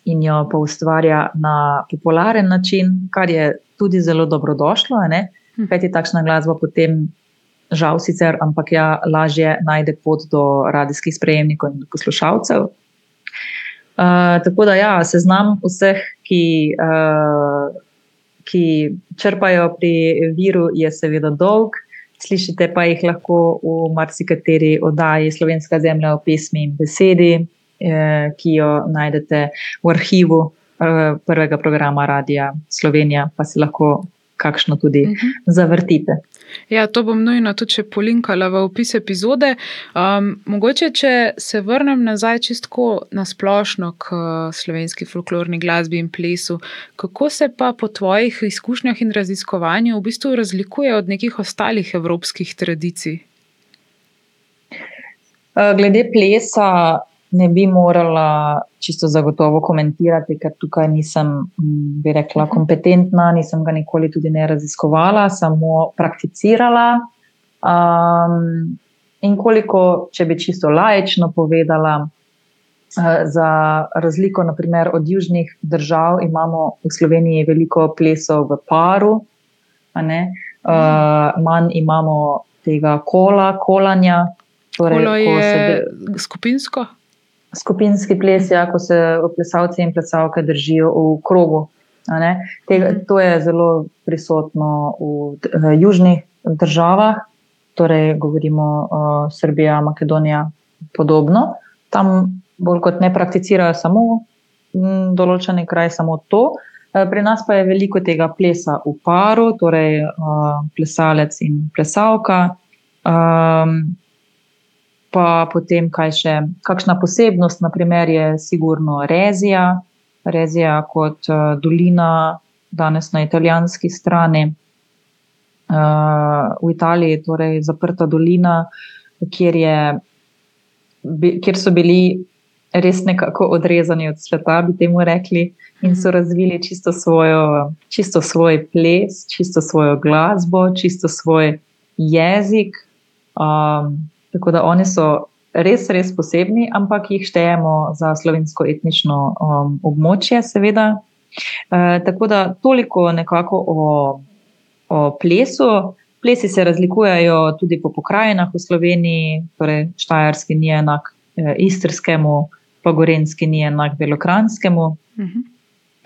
in jo pa ustvarja na popularen način, kar je tudi zelo dobrodošlo. Hm. Kaj ti takšna glasba potem, žal, sicer, ampak ja, lažje najde pot do radijskih sprejemnikov in poslušalcev. Uh, tako da, ja, seznam vseh, ki, uh, ki črpajo pri viru, je seveda dolg. Slišite pa jih lahko v marsikateri oddaji Slovenska zemlja v pismi in besedi, eh, ki jo najdete v arhivu eh, prvega programa Radia Slovenija, pa si lahko kakšno tudi uh mhm. -huh. zavrtite. Ja, to bom nujno tudi polinkala v opis epizode. Um, mogoče, če se vrnem nazaj čisto na splošno k slovenski folklorni glasbi in plesu, kako se pa po tvojih izkušnjah in raziskovanju v bistvu razlikuje od nekih ostalih evropskih tradicij? Uh, glede plesa, ne bi morala čisto zagotovo komentirati, ker tukaj nisem, mm, bi rekla, mhm. kompetentna, nisem ga nikoli tudi ne raziskovala, samo prakticirala. Um, in koliko, če bi čisto lajično povedala, uh, za razliko naprimer, od južnih držav, imamo v Sloveniji veliko plesov v paru, uh, manj imamo tega kola, kolanja. Torej, Kolo je skupinsko? Skupinski ples, ja, ko se plesalci in plesalke držijo v krogu. Tega, mhm. to je zelo prisotno v, v južnih državah, torej govorimo o Srbiji, Makedoniji, podobno. Tam bolj kot ne prakticirajo samo določene kraje, samo to. E, pri nas pa je veliko tega plesa v paru, torej plesalec in plesalka. Um, pa potem kaj še, kakšna posebnost, naprimer, je sigurno Rezija, Rezija kot uh, dolina, danes na italijanski strani. Uh, v Italiji je torej zaprta dolina, kjer, je, kjer so bili res nekako odrezani od sveta, bi temu rekli, in so mhm. razvili čisto, svojo, čisto svoj ples, čisto svojo glasbo, čisto svoj jezik. Um, Tako da oni so res, res posebni, ampak jih štejemo za slovensko etnično um, območje, seveda. Uh, tako da toliko nekako o, o plesu. Plesi se razlikujejo tudi po pokrajinah v Sloveniji, torej Štajerski ni enak eh, istrskemu, pa Gorenski ni enak belokranskemu. Uh -huh.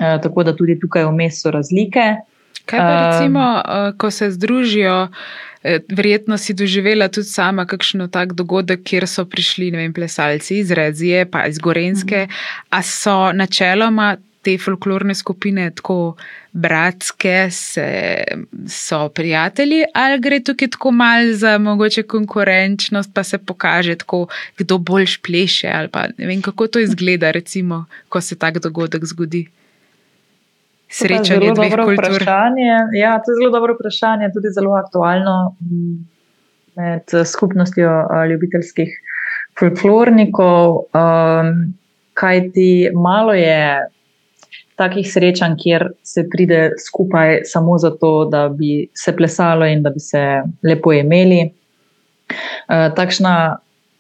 uh, tako da tudi tukaj vmes so razlike. Kaj pa recimo, um, ko se združijo? Eh, verjetno si doživela tudi sama kakšno tak dogodek, kjer so prišli vem, plesalci iz Rezije, pa iz Gorenske. Mhm. A so načeloma te folklorne skupine tako bratske, se, so prijatelji, ali gre tukaj tako mal za mogoče konkurenčnost, pa se pokaže tako, kdo boljš pleše, ali pa ne vem, kako to izgleda, recimo, ko se tak dogodek zgodi srečanje dveh kultur? Ja, to je zelo dobro vprašanje, tudi zelo aktualno mm, med skupnostjo ljubiteljskih folklornikov. Um, Kaj ti malo je takih srečanj, kjer se pride skupaj samo zato, da bi se plesalo in da bi se lepo imeli. Uh, takšna,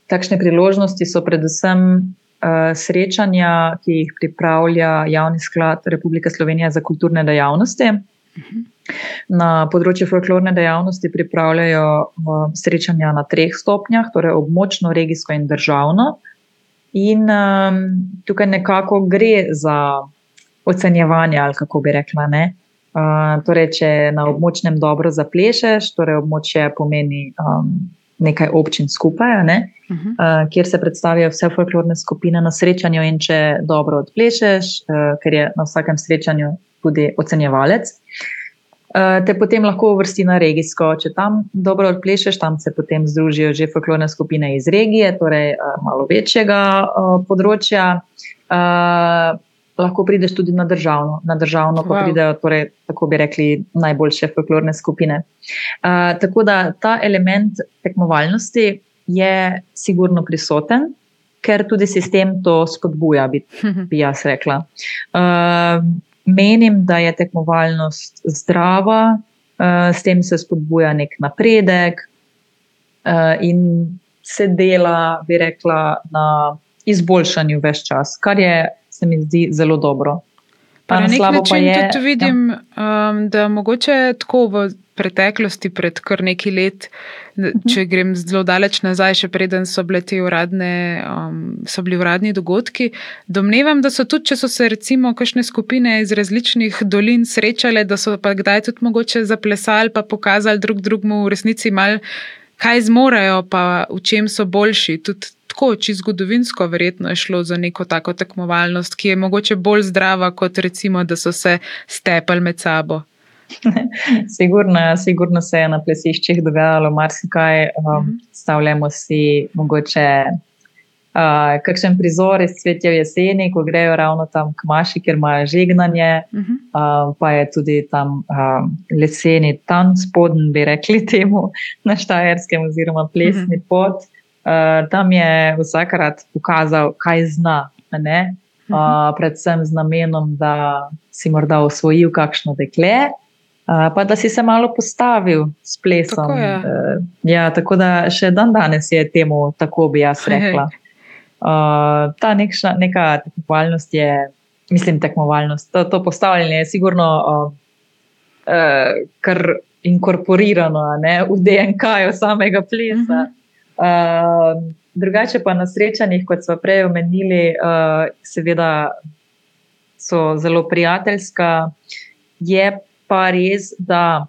takšne priložnosti so predvsem srečanja, ki jih pripravlja Javni sklad Republike Slovenije za kulturne dejavnosti. Na področju folklorne dejavnosti pripravljajo eh, srečanja na treh stopnjah, torej območno, regijsko in državno. In um, tukaj nekako gre za ocenjevanje, ali kako bi rekla. Uh, torej, če na območnem dobro zaplešeš, torej območje pomeni um, nekaj občin skupaj, ne? uh -huh. uh, kjer se predstavijo vse folklorne skupine na srečanju, in če dobro odplešeš, uh, ker je na vsakem srečanju tudi ocenjevalec. Uh, te potem lahko uvrsti na regijsko. Če tam dobro odplešeš, tam se potem združijo že folklorne skupine iz regije, torej uh, malo večjega uh, področja. Uh, lahko prideš tudi na državno, na državno wow. pa pridejo, torej, tako bi rekli, najboljše folklorne skupine. Uh, tako da ta element tekmovalnosti je sigurno prisoten, ker tudi sistem to spodbuja, bi, bi jaz rekla. Uh, menim, da je tekmovalnost zdrava, uh, s tem se spodbuja nek napredek uh, in se dela, bi rekla, na izboljšanju več čas, kar je se mi zdi zelo dobro. Pa na nek način je, tudi vidim, ja. um, da mogoče tako v preteklosti, pred kar nekaj let, mhm. če grem zelo daleč nazaj, še preden so uradne, um, so bili uradni dogodki, domnevam, da so tudi, če so se recimo kakšne skupine iz različnih dolin srečale, da so pa kdaj tudi mogoče zaplesali, pa pokazali drug drugmu v resnici mal, kaj zmorejo, pa v čem so boljši. Tudi tako, če zgodovinsko, verjetno je šlo za neko tako tekmovalnost, ki je mogoče bolj zdrava, kot recimo, da so se stepali med sabo. sigurno, sigurno se je na plesiščih dogajalo marsikaj. Um, stavljamo si mogoče. Uh, kakšen prizor iz cvetja jeseni, ko grejo ravno tam k maši, ker imajo žegnanje, uh -huh. uh, pa je tudi tam uh, leseni tan spodnji, bi rekli temu na Štajerskem, oziroma plesni uh -huh. pot. Uh, tam je vsakrat pokazal, kaj zna. Uh, predvsem z namenom, da si morda osvojil kakšno dekle, uh, pa da si se malo postavil s plesom. Tako, uh, ja, tako da še dan danes je temu tako, bi jaz rekla. Uh, ta nekša, neka tekmovalnost je, mislim, tekmovalnost. To, to postavljanje je sigurno uh, uh, kar inkorporirano ne, v DNK-ju samega plesa. Uh -huh. Uh, drugače pa na srečanjih, kot smo prej omenili, uh, seveda so zelo prijateljska. Je pa res, da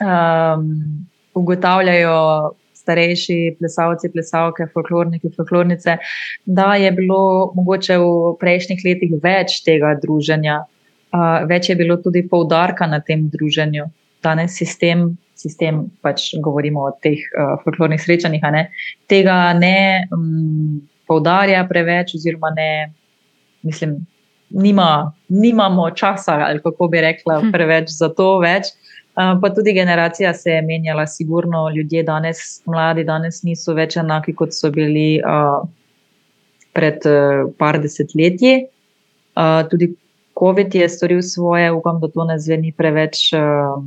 um, ugotavljajo starejši plesalci, plesalke, folklorniki, folklornice, da je bilo mogoče v prejšnjih letih več tega druženja, uh, več je bilo tudi poudarka na tem druženju. Danes sistem sistem, pač govorimo o teh uh, folklornih srečanjih, ne, tega ne um, poudarja preveč, oziroma ne, mislim, nima, nimamo časa, ali kako bi rekla, hm. preveč za to več. Uh, pa tudi generacija se je menjala, sigurno ljudje danes, mladi danes niso več enaki, kot so bili uh, pred uh, par desetletji. Uh, tudi COVID je storil svoje, upam, da to ne zveni preveč. Uh,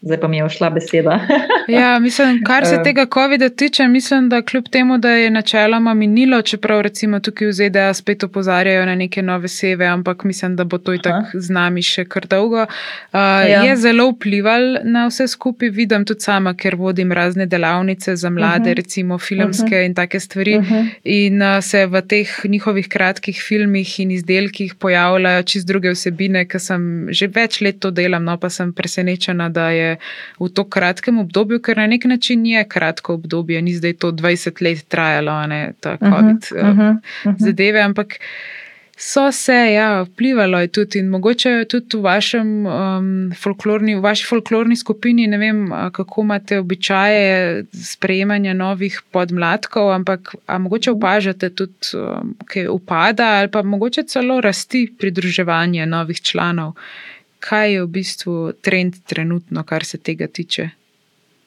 zdaj pa mi je ušla beseda. ja, mislim, kar se tega COVID-a tiče, mislim, da kljub temu, da je načeloma minilo, čeprav recimo tukaj v ZDA spet opozarjajo na neke nove seve, ampak mislim, da bo to i tak z nami še kar dolgo, uh, ja. je zelo vplival na vse skupaj. Vidim tudi sama, ker vodim razne delavnice za mlade, uh mhm. -huh. recimo filmske uh mhm. -huh. in take stvari. Uh mhm. -huh. In uh, se v teh njihovih kratkih filmih in izdelkih pojavljajo čist druge vsebine, ker sem že več let to delam, no pa sem presenečena, da je v to kratkem obdobju, ker na nek način je kratko obdobje, ni zdaj to 20 let trajalo, ne ta mhm, COVID uh -huh, uh -huh, uh -huh. zadeve, ampak. So se, ja, vplivalo je tudi in mogoče tudi v, vašem, um, folklorni, v vaši folklorni skupini, ne vem, kako imate običaje sprejemanja novih podmladkov, ampak mogoče opažate tudi, um, kaj upada ali pa mogoče celo rasti pridruževanje novih članov kaj je v bistvu trend trenutno, kar se tega tiče?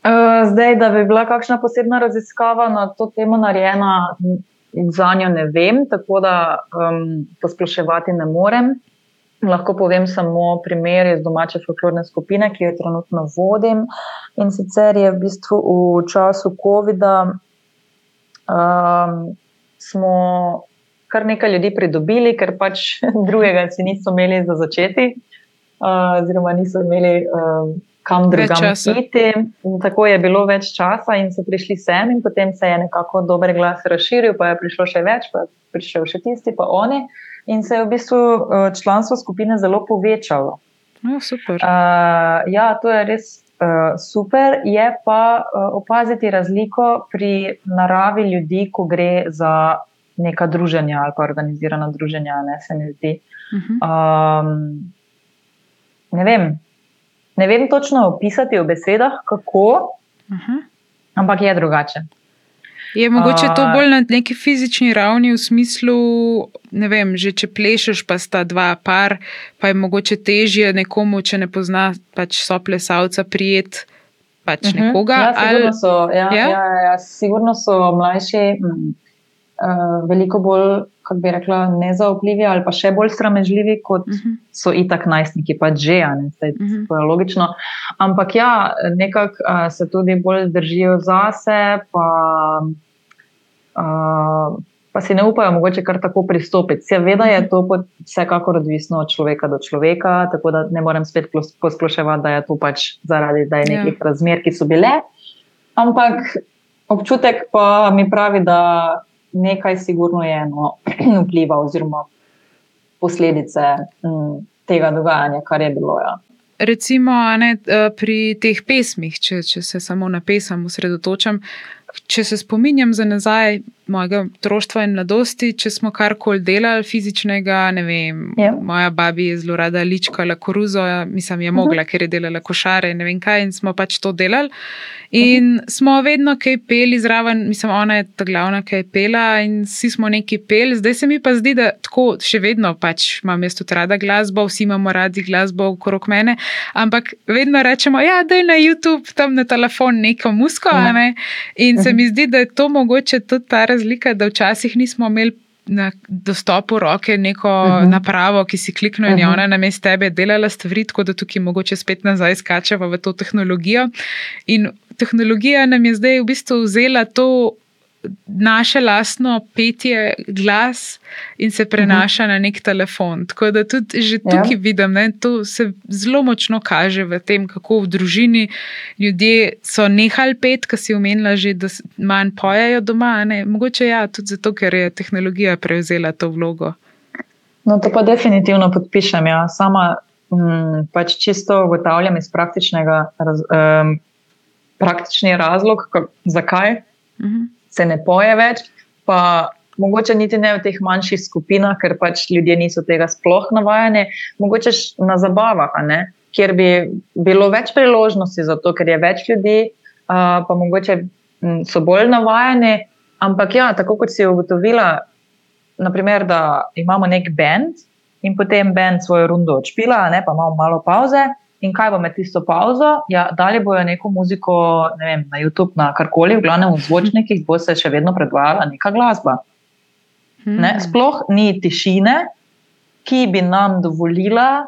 Uh, zdaj, da bi bila kakšna posebna raziskava na to temo narejena, za njo ne vem, tako da um, posploševati ne morem. Lahko povem samo primer iz domače folklorne skupine, ki jo trenutno vodim. In sicer je v bistvu v času COVID-a um, smo kar nekaj ljudi pridobili, ker pač drugega si niso imeli za začeti oziroma niso imeli uh, kam drugam iti. Tako je bilo več časa in so prišli sem, in potem se je nekako dober glas razširil, pa je prišlo še več, pa je prišel še tisti, pa oni. In se je v bistvu uh, članstvo skupine zelo povečalo. No, super. Uh, ja, to je res. Uh, super je pa uh, opaziti razliko pri naravi ljudi, ko gre za neka druženja ali pa organizirana druženja, ne se mi zdi. Uh -huh. um, ne vem, ne vem točno opisati v besedah, kako, uh. -huh. ampak je drugače. Je mogoče to bolj na neki fizični ravni, v smislu, ne vem, že če plešeš, pa sta dva par, pa je mogoče težje nekomu, če ne pozna pač soplesalca, prijet pač uh mhm. -huh. nekoga. Ja, sigurno so, ja, ja? Ja, ja, sigurno so mlajši, hm, uh, veliko bolj kako bi rekla, nezaupljivi ali pa še bolj sramežljivi, kot uh mhm. -huh. so itak najstniki, pa že, ne, zdaj, uh -huh. to je logično. Ampak ja, nekako uh, se tudi bolj držijo zase, pa, uh, pa si ne upajo mogoče kar tako pristopiti. Seveda je to vsekakor odvisno od človeka do človeka, tako da ne morem spet posploševati, da je to pač zaradi da nekih ja. razmer, ki so bile. Ampak občutek pa mi pravi, da nekaj sigurno je eno vpliva oziroma posledice m, mm, tega dogajanja, kar je bilo. Ja. Recimo ne, eh, pri teh pesmih, če, če se samo na pesem osredotočam, če se spominjam za nazaj mojega otroštva in mladosti, če smo karkoli delali fizičnega, ne vem, ja. moja babi je zelo rada ličkala koruzo, mislim, je mogla, uh mhm. -huh. ker je delala košare, ne vem kaj, in smo pač to delali. In uh -huh. smo vedno kaj peli zraven, mislim, ona je ta glavna, ki je pela in vsi smo neki pel. Zdaj se mi pa zdi, da tako še vedno pač imam jaz tudi rada glasbo, vsi imamo radi glasbo okrog mene, ampak vedno rečemo, ja, da je na YouTube, tam na telefon neko musko, ja. ne? in uh -huh. Se mi zdi, da je to mogoče tudi ta razlika, da včasih nismo imeli na dostopu roke neko uh mhm. -huh. napravo, ki si klikne in je mhm. ona na mestu tebe delala stvari, tako da tukaj mogoče spet nazaj skačeva v to tehnologijo. In tehnologija nam je zdaj v bistvu vzela to naše lastno petje, glas in se prenaša uh -huh. na nek telefon. Tako da tudi že ja. tukaj ja. vidim, da to se zelo močno kaže v tem, kako v družini ljudje so nehali pet, ki si umenila že, da manj pojejo doma. Ne? Mogoče ja, tudi zato, ker je tehnologija prevzela to vlogo. No, to pa definitivno podpišem. Ja. Sama m, mm, pač čisto ugotavljam iz praktičnega raz, um, praktični razlog, kak, zakaj. Uh mhm. -huh se ne poje več, pa mogoče niti ne v teh manjših skupinah, ker pač ljudje niso tega sploh navajeni, mogoče na zabavah, kjer bi bilo več priložnosti za to, ker je več ljudi, uh, pa mogoče so bolj navajeni. Ampak ja, tako kot si ugotovila, naprimer, da imamo nek bend in potem bend svojo rundo odšpila, ne, pa imamo malo pauze. In kaj bo med tisto pauzo? Ja, dalje bojo neko muziko vem, na YouTube, na karkoli, v glavnem v zvočnikih, bo se še vedno predvajala neka glasba. Ne? Hmm. Sploh ni tišine, ki bi nam dovolila,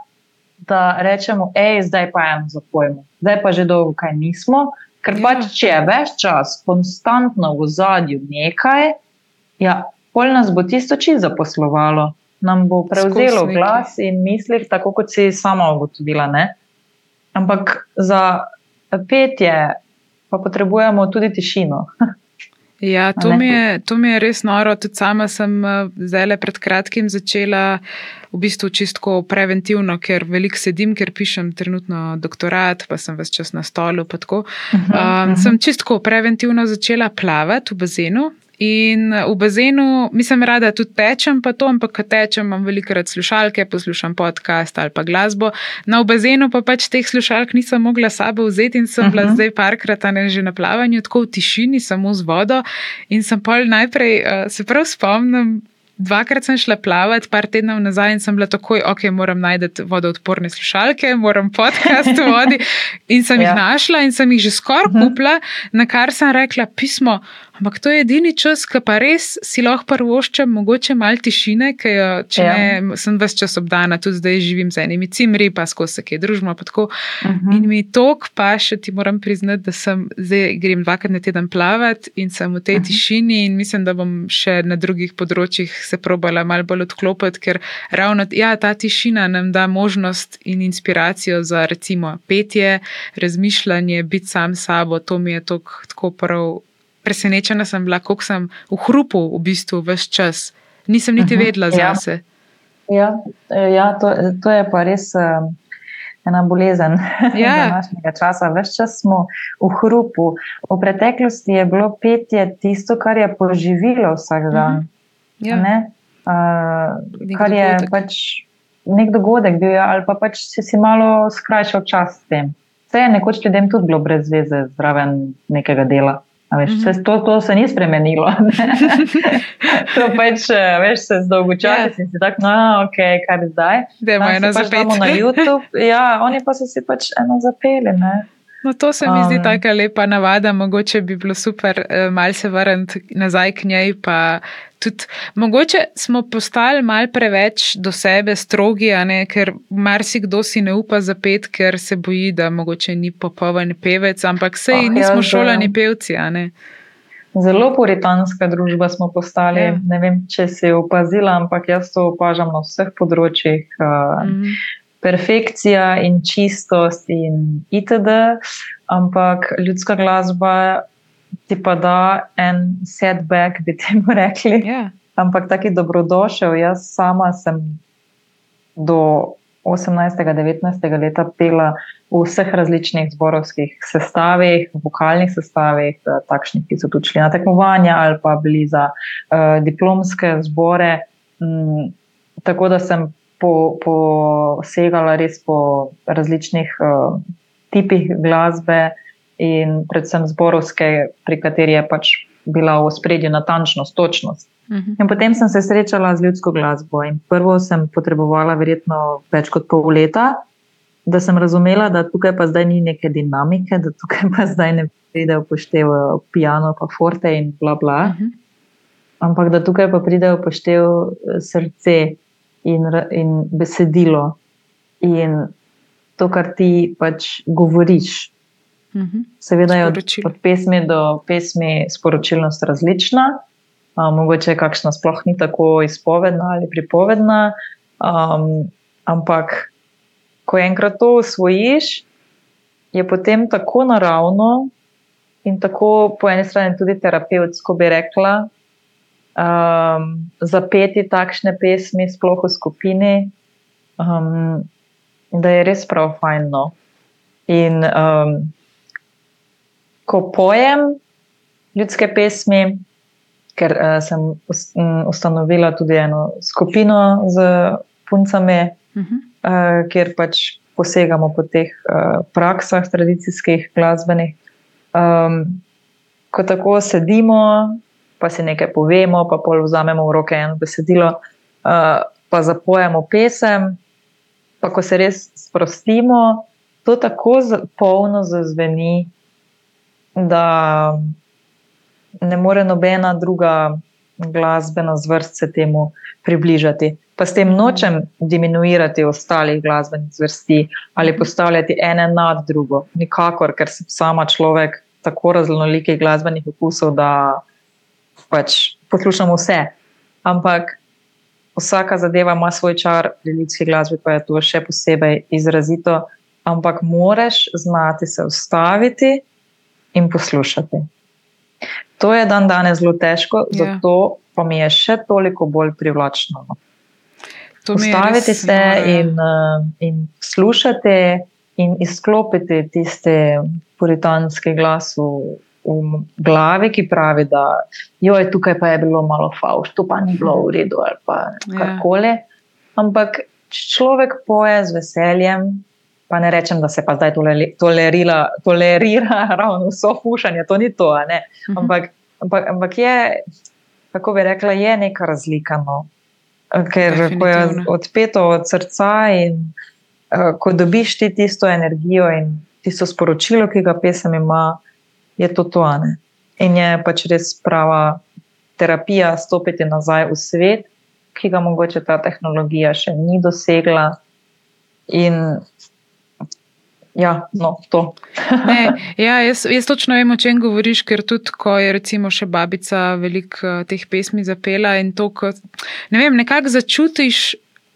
da rečemo, hej, zdaj pa eno zapojmo, zdaj pa že dolgo kaj nismo. Ker ja. pač, če je več čas, konstantno v zadju nekaj, ja, pol nas bo tisto čisto zaposlovalo, nam bo prevzelo glas in misli, tako kot si sama ugotovila. Ne? Ampak za petje pa potrebujemo tudi tišino. Ja, to mi, je, to mi je res noro. Tudi sama sem eh, zdaj pred kratkim začela v bistvu čisto preventivno, ker veliko sedim, ker pišem trenutno doktorat, pa sem vse čas na stolu. Um, uh -huh. Sem čisto preventivno začela plavati v bazenu. In v bazenu, mislim, rada tudi tečem, pa to, ampak ko tečem, imam velikokrat slušalke, poslušam podcast ali pa glasbo. Na no, bazenu pa pač teh slušalk nisem mogla sabo vzeti in sem uh -huh. bila mhm. zdaj parkrat ne že na plavanju, tako v tišini, samo z vodo. In sem pol najprej, uh, se prav spomnim, Dvakrat sem šla plavati, par tednov nazaj in sem bila takoj, ok, moram najti vodoodporne slušalke, moram podcast vodi. In sem ja. jih našla in sem jih že skoraj uh mhm. -huh. kupila, na kar sem rekla pismo. Ampak to je edini čas, ki pa res si lahko prvoščem, mogoče malo tišine, ker če ja. ne, sem ves čas obdana, tudi zdaj živim z enimi cimri, pa skozi vse družbo. Uh mhm. -huh. In mi tok, pa še ti moram priznati, da sem zdaj grem dvakrat na teden plavati in sem v tej uh mhm. -huh. tišini in mislim, da bom še na drugih področjih se probala malo bolj odklopiti, ker ravno ja, ta tišina nam da možnost in inspiracijo za recimo petje, razmišljanje, biti sam s sabo. To mi je tako prav. Presenečena sem bila, kako sem v hrupu v bistvu vse čas. Nisem niti mhm. vedela za sebe. Ja, ja, ja to, to je pa res uh, ena bolezen ja. današnjega časa. Ves čas smo v hrupu. V preteklosti je bilo petje tisto, kar je poživilo vsak dan. Uh -huh. Ja. Uh, kar je dogodek. pač nek dogodek, bil, ali pa pač si, si malo skrajšal čas s tem. Vse je nekoč ljudem tudi bilo brez veze, zraven nekega dela. Veš, mm -hmm. to, to se ni spremenilo. to pač, veš, se zdolgo časa yeah. in si tako, no, ok, kaj je zdaj. Da imamo pač na YouTube. Ja, oni pa so si pač eno zapeli. Ne? No, to se mi um, zdi tako lepa navada, mogoče bi bilo super uh, malce se vrniti nazaj k njej. Tudi, mogoče smo postali mal preveč do sebe strogi, ne, ker marsikdo si ne upa zapeti, ker se boji, da mogoče ni popoln pevec, ampak sej oh, nismo ja, šolani pevci. Zelo puritanska družba smo postali. Ja. Ne vem, če si opazila, ampak jaz to opažam na vseh področjih. Mm -hmm perfekcija in čistost in itd. Ampak ljudska glasba ti pa da en setback, bi temu rekli. Yeah. Ja. Ampak taki dobrodošel. Jaz sama sem do 18-19 leta pela v vseh različnih zborovskih sestavih, vokalnih sestavih, eh, takšnih, ki so tudi šli na tekmovanja ali pa bili za uh, diplomske zbore. Mm, tako da sem posegala po res po različnih uh, tipih glasbe in predvsem zborovske, pri kateri je pač bila v spredju natančnost, točnost. Uh mhm. -huh. In potem sem se srečala z ljudsko glasbo in prvo sem potrebovala verjetno več kot pol leta, da sem razumela, da tukaj pa zdaj ni neke dinamike, da tukaj pa zdaj ne pride upoštev piano, pa forte in bla bla. Uh mhm. -huh. Ampak da tukaj pa pride upoštev eh, srce, in, in besedilo, in to, kar ti pač govoriš. Mhm. Seveda je od, od pesmi do pesmi sporočilnost različna, um, mogoče je kakšna sploh ni tako izpovedna ali pripovedna, um, ampak ko enkrat to usvojiš, je potem tako naravno in tako po eni strani tudi terapevtsko, bi rekla, um, zapeti takšne pesmi, sploh v skupini, um, da je res prav fajn. No. In um, ko pojem ljudske pesmi, ker uh, sem ustanovila tudi eno skupino z puncami, uh -huh. uh, kjer pač posegamo po teh uh, praksah, tradicijskih, glasbenih. Um, ko tako sedimo, pa si nekaj povemo, pa pol vzamemo v roke eno besedilo, uh, pa zapojemo pesem. Pa ko se res sprostimo, to tako polno zazveni, da ne more nobena druga glasbena zvrst se temu približati. Pa s tem nočem diminuirati ostalih glasbenih zvrsti ali postavljati ene nad drugo. Nikakor, ker sem sama človek tako raznolikih glasbenih okusov, da pač poslušam vse. Ampak vsaka zadeva ima svoj čar, pri ljudski glasbi pa je to še posebej izrazito. Ampak moraš znati se ustaviti in poslušati. To je dan danes zelo težko, ja. zato pa mi je še toliko bolj privlačno. No. Ustaviti se in, uh, in slušati, in izklopiti tiste puritanske glas v, v glavi, ki pravi, da je tukaj pa je bilo malo fauš, to pa ni bilo v redu ali pa ja. karkoli. Ampak človek poje z veseljem. Pa ne rečem, da se pa zdaj tolerira, tolerira ravno vso fušanje, to ni to. Mhm. Ampak, ampak, ampak je, kako bi rekla, je neka razlika. No ker ko je odpeto od srca in uh, ko dobiš ti tisto energijo in tisto sporočilo, ki ga pesem ima, je to toane. In je pač res prava terapija stopiti nazaj v svet, ki ga mogoče ta tehnologija še ni dosegla. In Ja, no, to. ne, ja, jaz, jaz točno vem, o čem govoriš, ker tudi, ko je recimo še babica veliko uh, teh pesmi zapela in to, ko, ne vem, nekako začutiš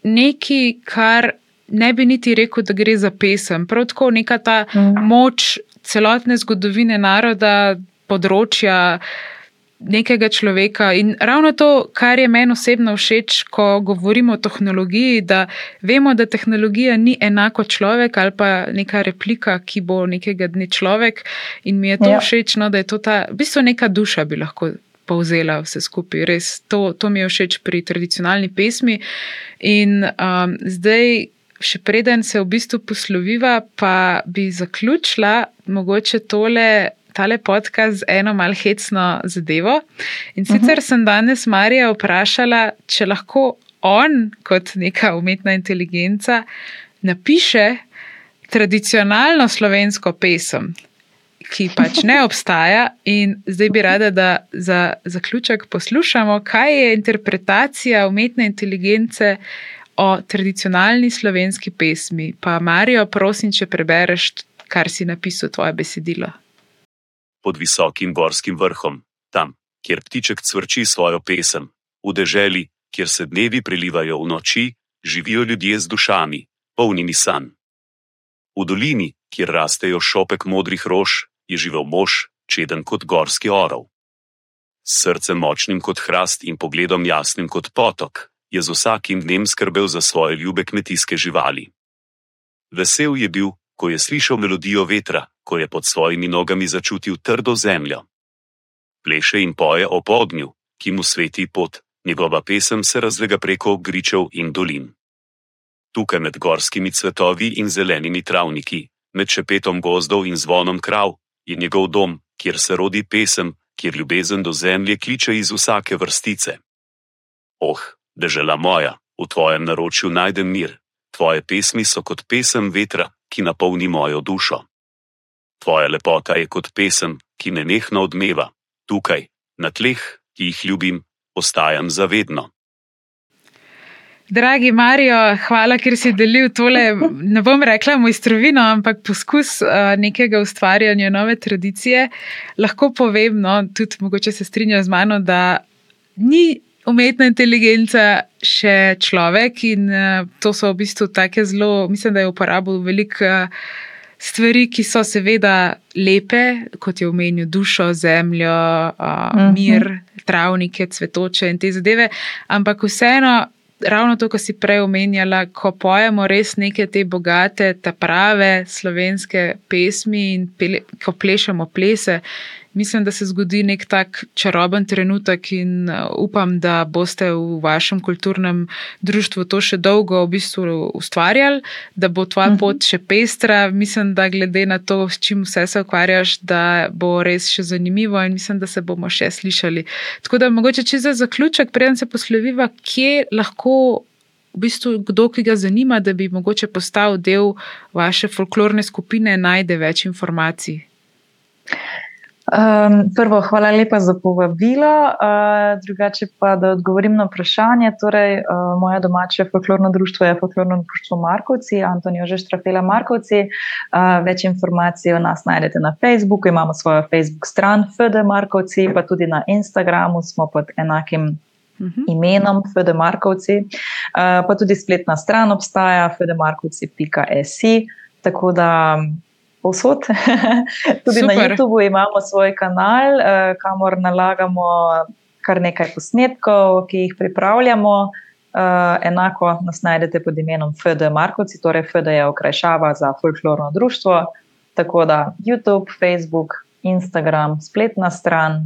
nekaj, kar ne bi niti rekel, da gre za pesem. Prav tako neka ta mm. moč celotne zgodovine naroda, področja nekega človeka. In ravno to, kar je meni osebno všeč, ko govorimo o tehnologiji, da vemo, da tehnologija ni enako človek ali pa neka replika, ki bo nekega dne človek. In mi je to ja. všeč, no, da je to ta, v bistvu neka duša bi lahko. Povzela vse skupaj, res to, to mi je všeč pri tradicionalni pesmi. In um, zdaj, še preden se v bistvu posloviva, pa bi zaključila mogoče tole tale podcast z eno malce hecno zadevo. In sicer uh mhm. -huh. sem danes Marija vprašala, če lahko on, kot neka umetna inteligenca, napiše tradicionalno slovensko pesem. Ki pač ne obstaja, in zdaj bi rada, da za zaključek poslušamo, kaj je interpretacija umetne inteligence o tradicionalni slovenski pesmi. Pa, Marijo, prosim, če prebereš, kar si napisal, tvoje besedilo pod visokim gorskim vrhom, tam, kjer ptiček cvrči svojo pesem, v deželi, kjer se dnevi prelivajo v noči, živijo ljudje z dušami, polnimi san. V dolini, kjer rastejo šopek modrih rož, je živel mož, čeden kot gorski orov. S srcem močnim kot hrast in pogledom jasnim kot potok, je z vsakim dnem skrbel za svoje ljube kmetijske živali. Vesel je bil, ko je slišal melodijo vetra, ko je pod svojimi nogami začutil trdo zemljo. Pleše in poje o podnju, ki mu sveti pot, njegova pesem se razlega preko gričev in dolin. Tukaj med gorskimi cvetovi in zelenimi travniki, med šepetom gozdov in zvonom krav, je njegov dom, kjer se rodi pesem, kjer ljubezen do zemlje kliče iz vsake vrstice. Oh, dežela moja, v tvojem naročju najdem mir, tvoje pesmi so kot pesem vetra, ki napolni mojo dušo. Tvoja lepota je kot pesem, ki ne nehno odmeva, tukaj, na tleh, ki jih ljubim, ostajam zavedno. Dragi Marijo, hvala, ker si delil tole, ne bom rekla mojstrovino, ampak poskus uh, nekega ustvarjanja nove tradicije. Lahko povem, no, tudi mogoče se strinja z mano, da ni umetna inteligenca še človek in uh, to so v bistvu take zelo, mislim, da je uporabil veliko. Uh, stvari, ki so seveda lepe, kot je omenil dušo, zemljo, uh, mir, travnike, cvetoče in te zadeve, ampak vseeno. Ravno to, kar si prej omenjala, ko pojemo res neke te bogate, ta prave slovenske pesmi in pele, ko plešemo plese, mislim, da se zgodi nek tak čaroben trenutek in uh, upam, da boste v vašem kulturnem društvu to še dolgo v bistvu ustvarjali, da bo tvoja mhm. pot še pestra. Mislim, da glede na to, s čim vse se ukvarjaš, da bo res še zanimivo in mislim, da se bomo še slišali. Tako da mogoče če za zaključek, preden se posloviva, kje lahko. V bistvu, kdo, ki ga zanima, da bi mogoče postal del vaše folklorne skupine, najde več informacij. Um, prvo, hvala lepa za povabilo. Uh, drugače pa, da odgovorim na vprašanje. Torej, uh, moja domača folklorno društvo je folklorno društvo Markovci, Antonijo Žeštrafela Markovci. Uh, več informacij o nas najdete na Facebooku, imamo svojo Facebook stran FD Markovci, pa tudi na Instagramu smo pod enakim. Uhum. Imenom FD Markovci, pa tudi spletna stran obstaja, fdmarkovci.si. Tako da povsod. Tudi Super. na YouTubu imamo svoj kanal, uh, kamor nalagamo kar nekaj posnetkov, ki jih pripravljamo. Uh, enako nas najdete pod imenom FD Markovci, torej FD je okrajšava za folklorno društvo. Tako da YouTube, Facebook, Instagram, spletna stran,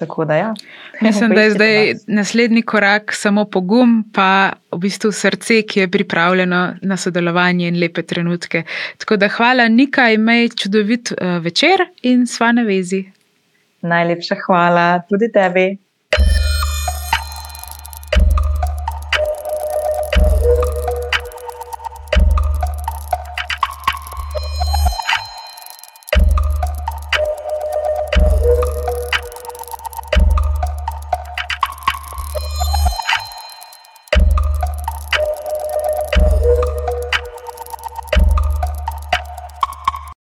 Da, ja. Mislim, da je zdaj naslednji korak samo pogum, pa v bistvu srce, ki je pripravljeno na sodelovanje in lepe trenutke. Tako da hvala, Nika, imej čudovit uh, večer in sva na vezi. Najlepša hvala tudi tebi.